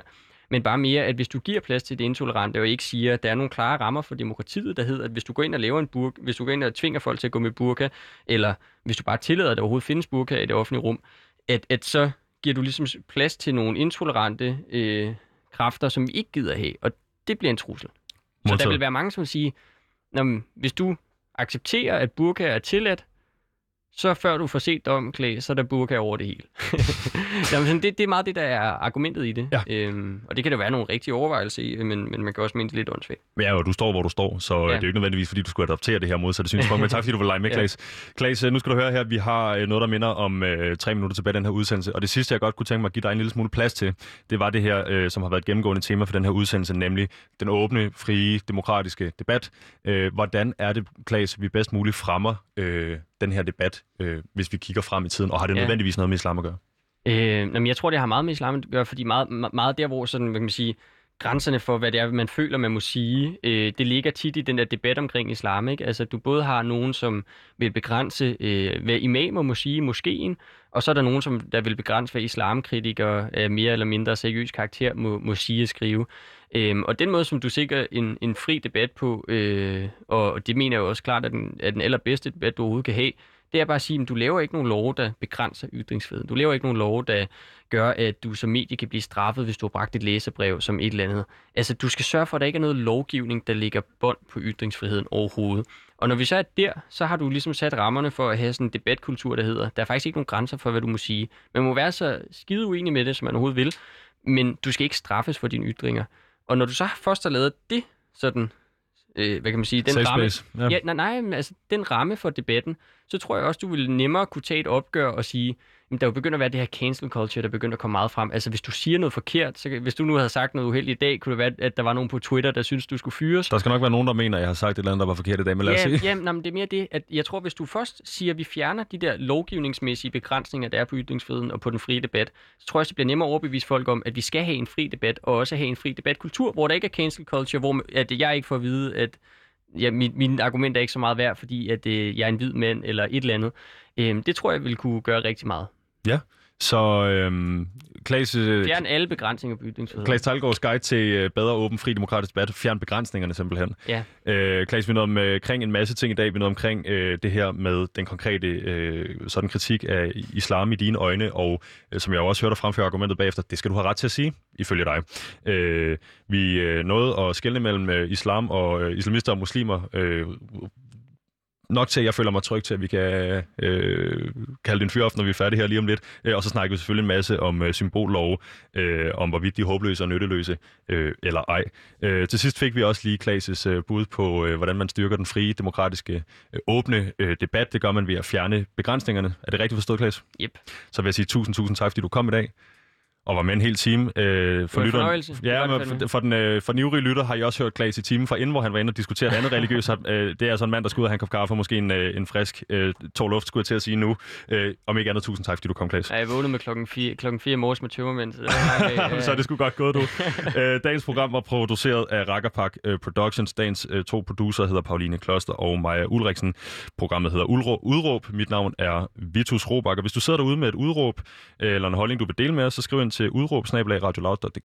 Men bare mere, at hvis du giver plads til det intolerante, og ikke siger, at der er nogle klare rammer for demokratiet, der hedder, at hvis du går ind og laver en burka, hvis du går ind og tvinger folk til at gå med burka, eller hvis du bare tillader, at der overhovedet findes burka i det offentlige rum, at, at så giver du ligesom plads til nogle intolerante øh, kræfter, som vi ikke gider have, og det bliver en trussel. Så der vil være mange, som vil sige, hvis du accepterer, at burka er tilladt, så før du får set domklæ, så er der burka over det hele. Jamen, sådan, det, det er meget det, der er argumentet i det. Ja. Øhm, og det kan der være nogle rigtige overvejelser i, men, men man kan også mene det lidt åndssvagt. Ja, og du står, hvor du står, så ja. det er jo ikke nødvendigvis, fordi du skulle adoptere det her modsatte synspunkt. men tak, fordi du vil lege med, Klaas. ja. Klaas, nu skal du høre her, vi har øh, noget, der minder om øh, tre minutter tilbage den her udsendelse. Og det sidste, jeg godt kunne tænke mig at give dig en lille smule plads til, det var det her, øh, som har været et gennemgående tema for den her udsendelse, nemlig den åbne, frie, demokratiske debat. Øh, hvordan er det, Klaas, vi bedst muligt fremmer øh, den her debat, øh, hvis vi kigger frem i tiden? Og har det ja. nødvendigvis noget med islam at gøre? Øh, jamen, jeg tror, det har meget med islam at gøre, fordi meget, meget der, hvor sådan, hvad kan man sige, grænserne for, hvad det er, man føler, man må sige, øh, det ligger tit i den der debat omkring islam. Ikke? Altså, du både har nogen, som vil begrænse, øh, hvad imamer må sige i moskeen, og så er der nogen, som der vil begrænse, hvad islamkritikere af mere eller mindre seriøs karakter må, må sige og skrive. Øhm, og den måde, som du sikrer en, en fri debat på, øh, og det mener jeg jo også klart, at den, er den allerbedste debat, du overhovedet kan have, det er bare at sige, at du laver ikke nogen lov, der begrænser ytringsfriheden. Du laver ikke nogen lov, der gør, at du som medie kan blive straffet, hvis du har bragt et læsebrev som et eller andet. Altså, du skal sørge for, at der ikke er noget lovgivning, der ligger bånd på ytringsfriheden overhovedet. Og når vi så er der, så har du ligesom sat rammerne for at have sådan en debatkultur, der hedder, der er faktisk ikke nogen grænser for, hvad du må sige. Man må være så skide uenig med det, som man overhovedet vil, men du skal ikke straffes for dine ytringer. Og når du så først har lavet det sådan øh, hvad kan man sige, den Safe ramme, space. Ja. Ja, nej, nej, altså den ramme for debatten, så tror jeg også, du vil nemmere kunne tage et opgør og sige, men der er jo begyndt at være det her cancel culture, der begynder at komme meget frem. Altså, hvis du siger noget forkert, så hvis du nu havde sagt noget uheldigt i dag, kunne det være, at der var nogen på Twitter, der synes, du skulle fyres. Der skal nok være nogen, der mener, at jeg har sagt et eller andet, der var forkert i dag, men lad os ja, se. Ja, nej, men det er mere det, at jeg tror, hvis du først siger, at vi fjerner de der lovgivningsmæssige begrænsninger, der er på ytringsfriheden og på den frie debat, så tror jeg, det bliver nemmere at overbevise folk om, at vi skal have en fri debat, og også have en fri debatkultur, hvor der ikke er cancel culture, hvor at jeg ikke får at vide, at ja, min, min argument er ikke så meget værd, fordi at øh, jeg er en hvid mand eller et eller andet. Øh, det tror jeg vil kunne gøre rigtig meget. Ja, så øhm, Klaas... Øh, Fjern alle begrænsninger på ytringsfrihed. Klaas Talgaards guide til øh, bedre åben, fri demokratisk debat. Fjern begrænsningerne simpelthen. Ja. Øh, Klaas, vi nåede omkring en masse ting i dag. Vi nåede omkring øh, det her med den konkrete øh, sådan kritik af islam i dine øjne, og øh, som jeg også hørte fremføre argumentet bagefter, det skal du have ret til at sige, ifølge dig. Øh, vi øh, nåede at skelne mellem øh, islam og øh, islamister og muslimer øh, nok til, at jeg føler mig tryg til, at vi kan øh, kalde det en fyr op, når vi er færdige her lige om lidt. Øh, og så snakker vi selvfølgelig en masse om øh, symbollov, øh, om hvorvidt de er håbløse og nytteløse, øh, eller ej. Øh, til sidst fik vi også lige Klaas' øh, bud på, øh, hvordan man styrker den frie, demokratiske, øh, åbne øh, debat. Det gør man ved at fjerne begrænsningerne. Er det rigtigt forstået, Klaas? Yep. Så vil jeg sige tusind, tusind tak, fordi du kom i dag og var med en hel time. Øh, for lytteren, ja, men for, for, den, øh, for den ivrige lytter har jeg også hørt Klaas i timen fra inden, hvor han var inde og diskutere et andet religiøst. Øh, det er altså en mand, der skal ud og have en kop kaffe og måske en, øh, en frisk øh, tår luft, skulle jeg til at sige nu. Øh, om ikke andet, tusind tak, fordi du kom, Klaas. Ja, jeg vågnede med klokken 4, klokken 4 morges med tømmermænd. Så, det så er det sgu godt gået, du. øh, dagens program var produceret af Rackerpark uh, Productions. Dagens uh, to producer hedder Pauline Kloster og Maja Ulriksen. Programmet hedder Udråb. Udråb. Mit navn er Vitus Robak, og hvis du sidder derude med et udråb øh, eller en holdning, du vil dele med os, så skriv ind til udråb radioloud.dk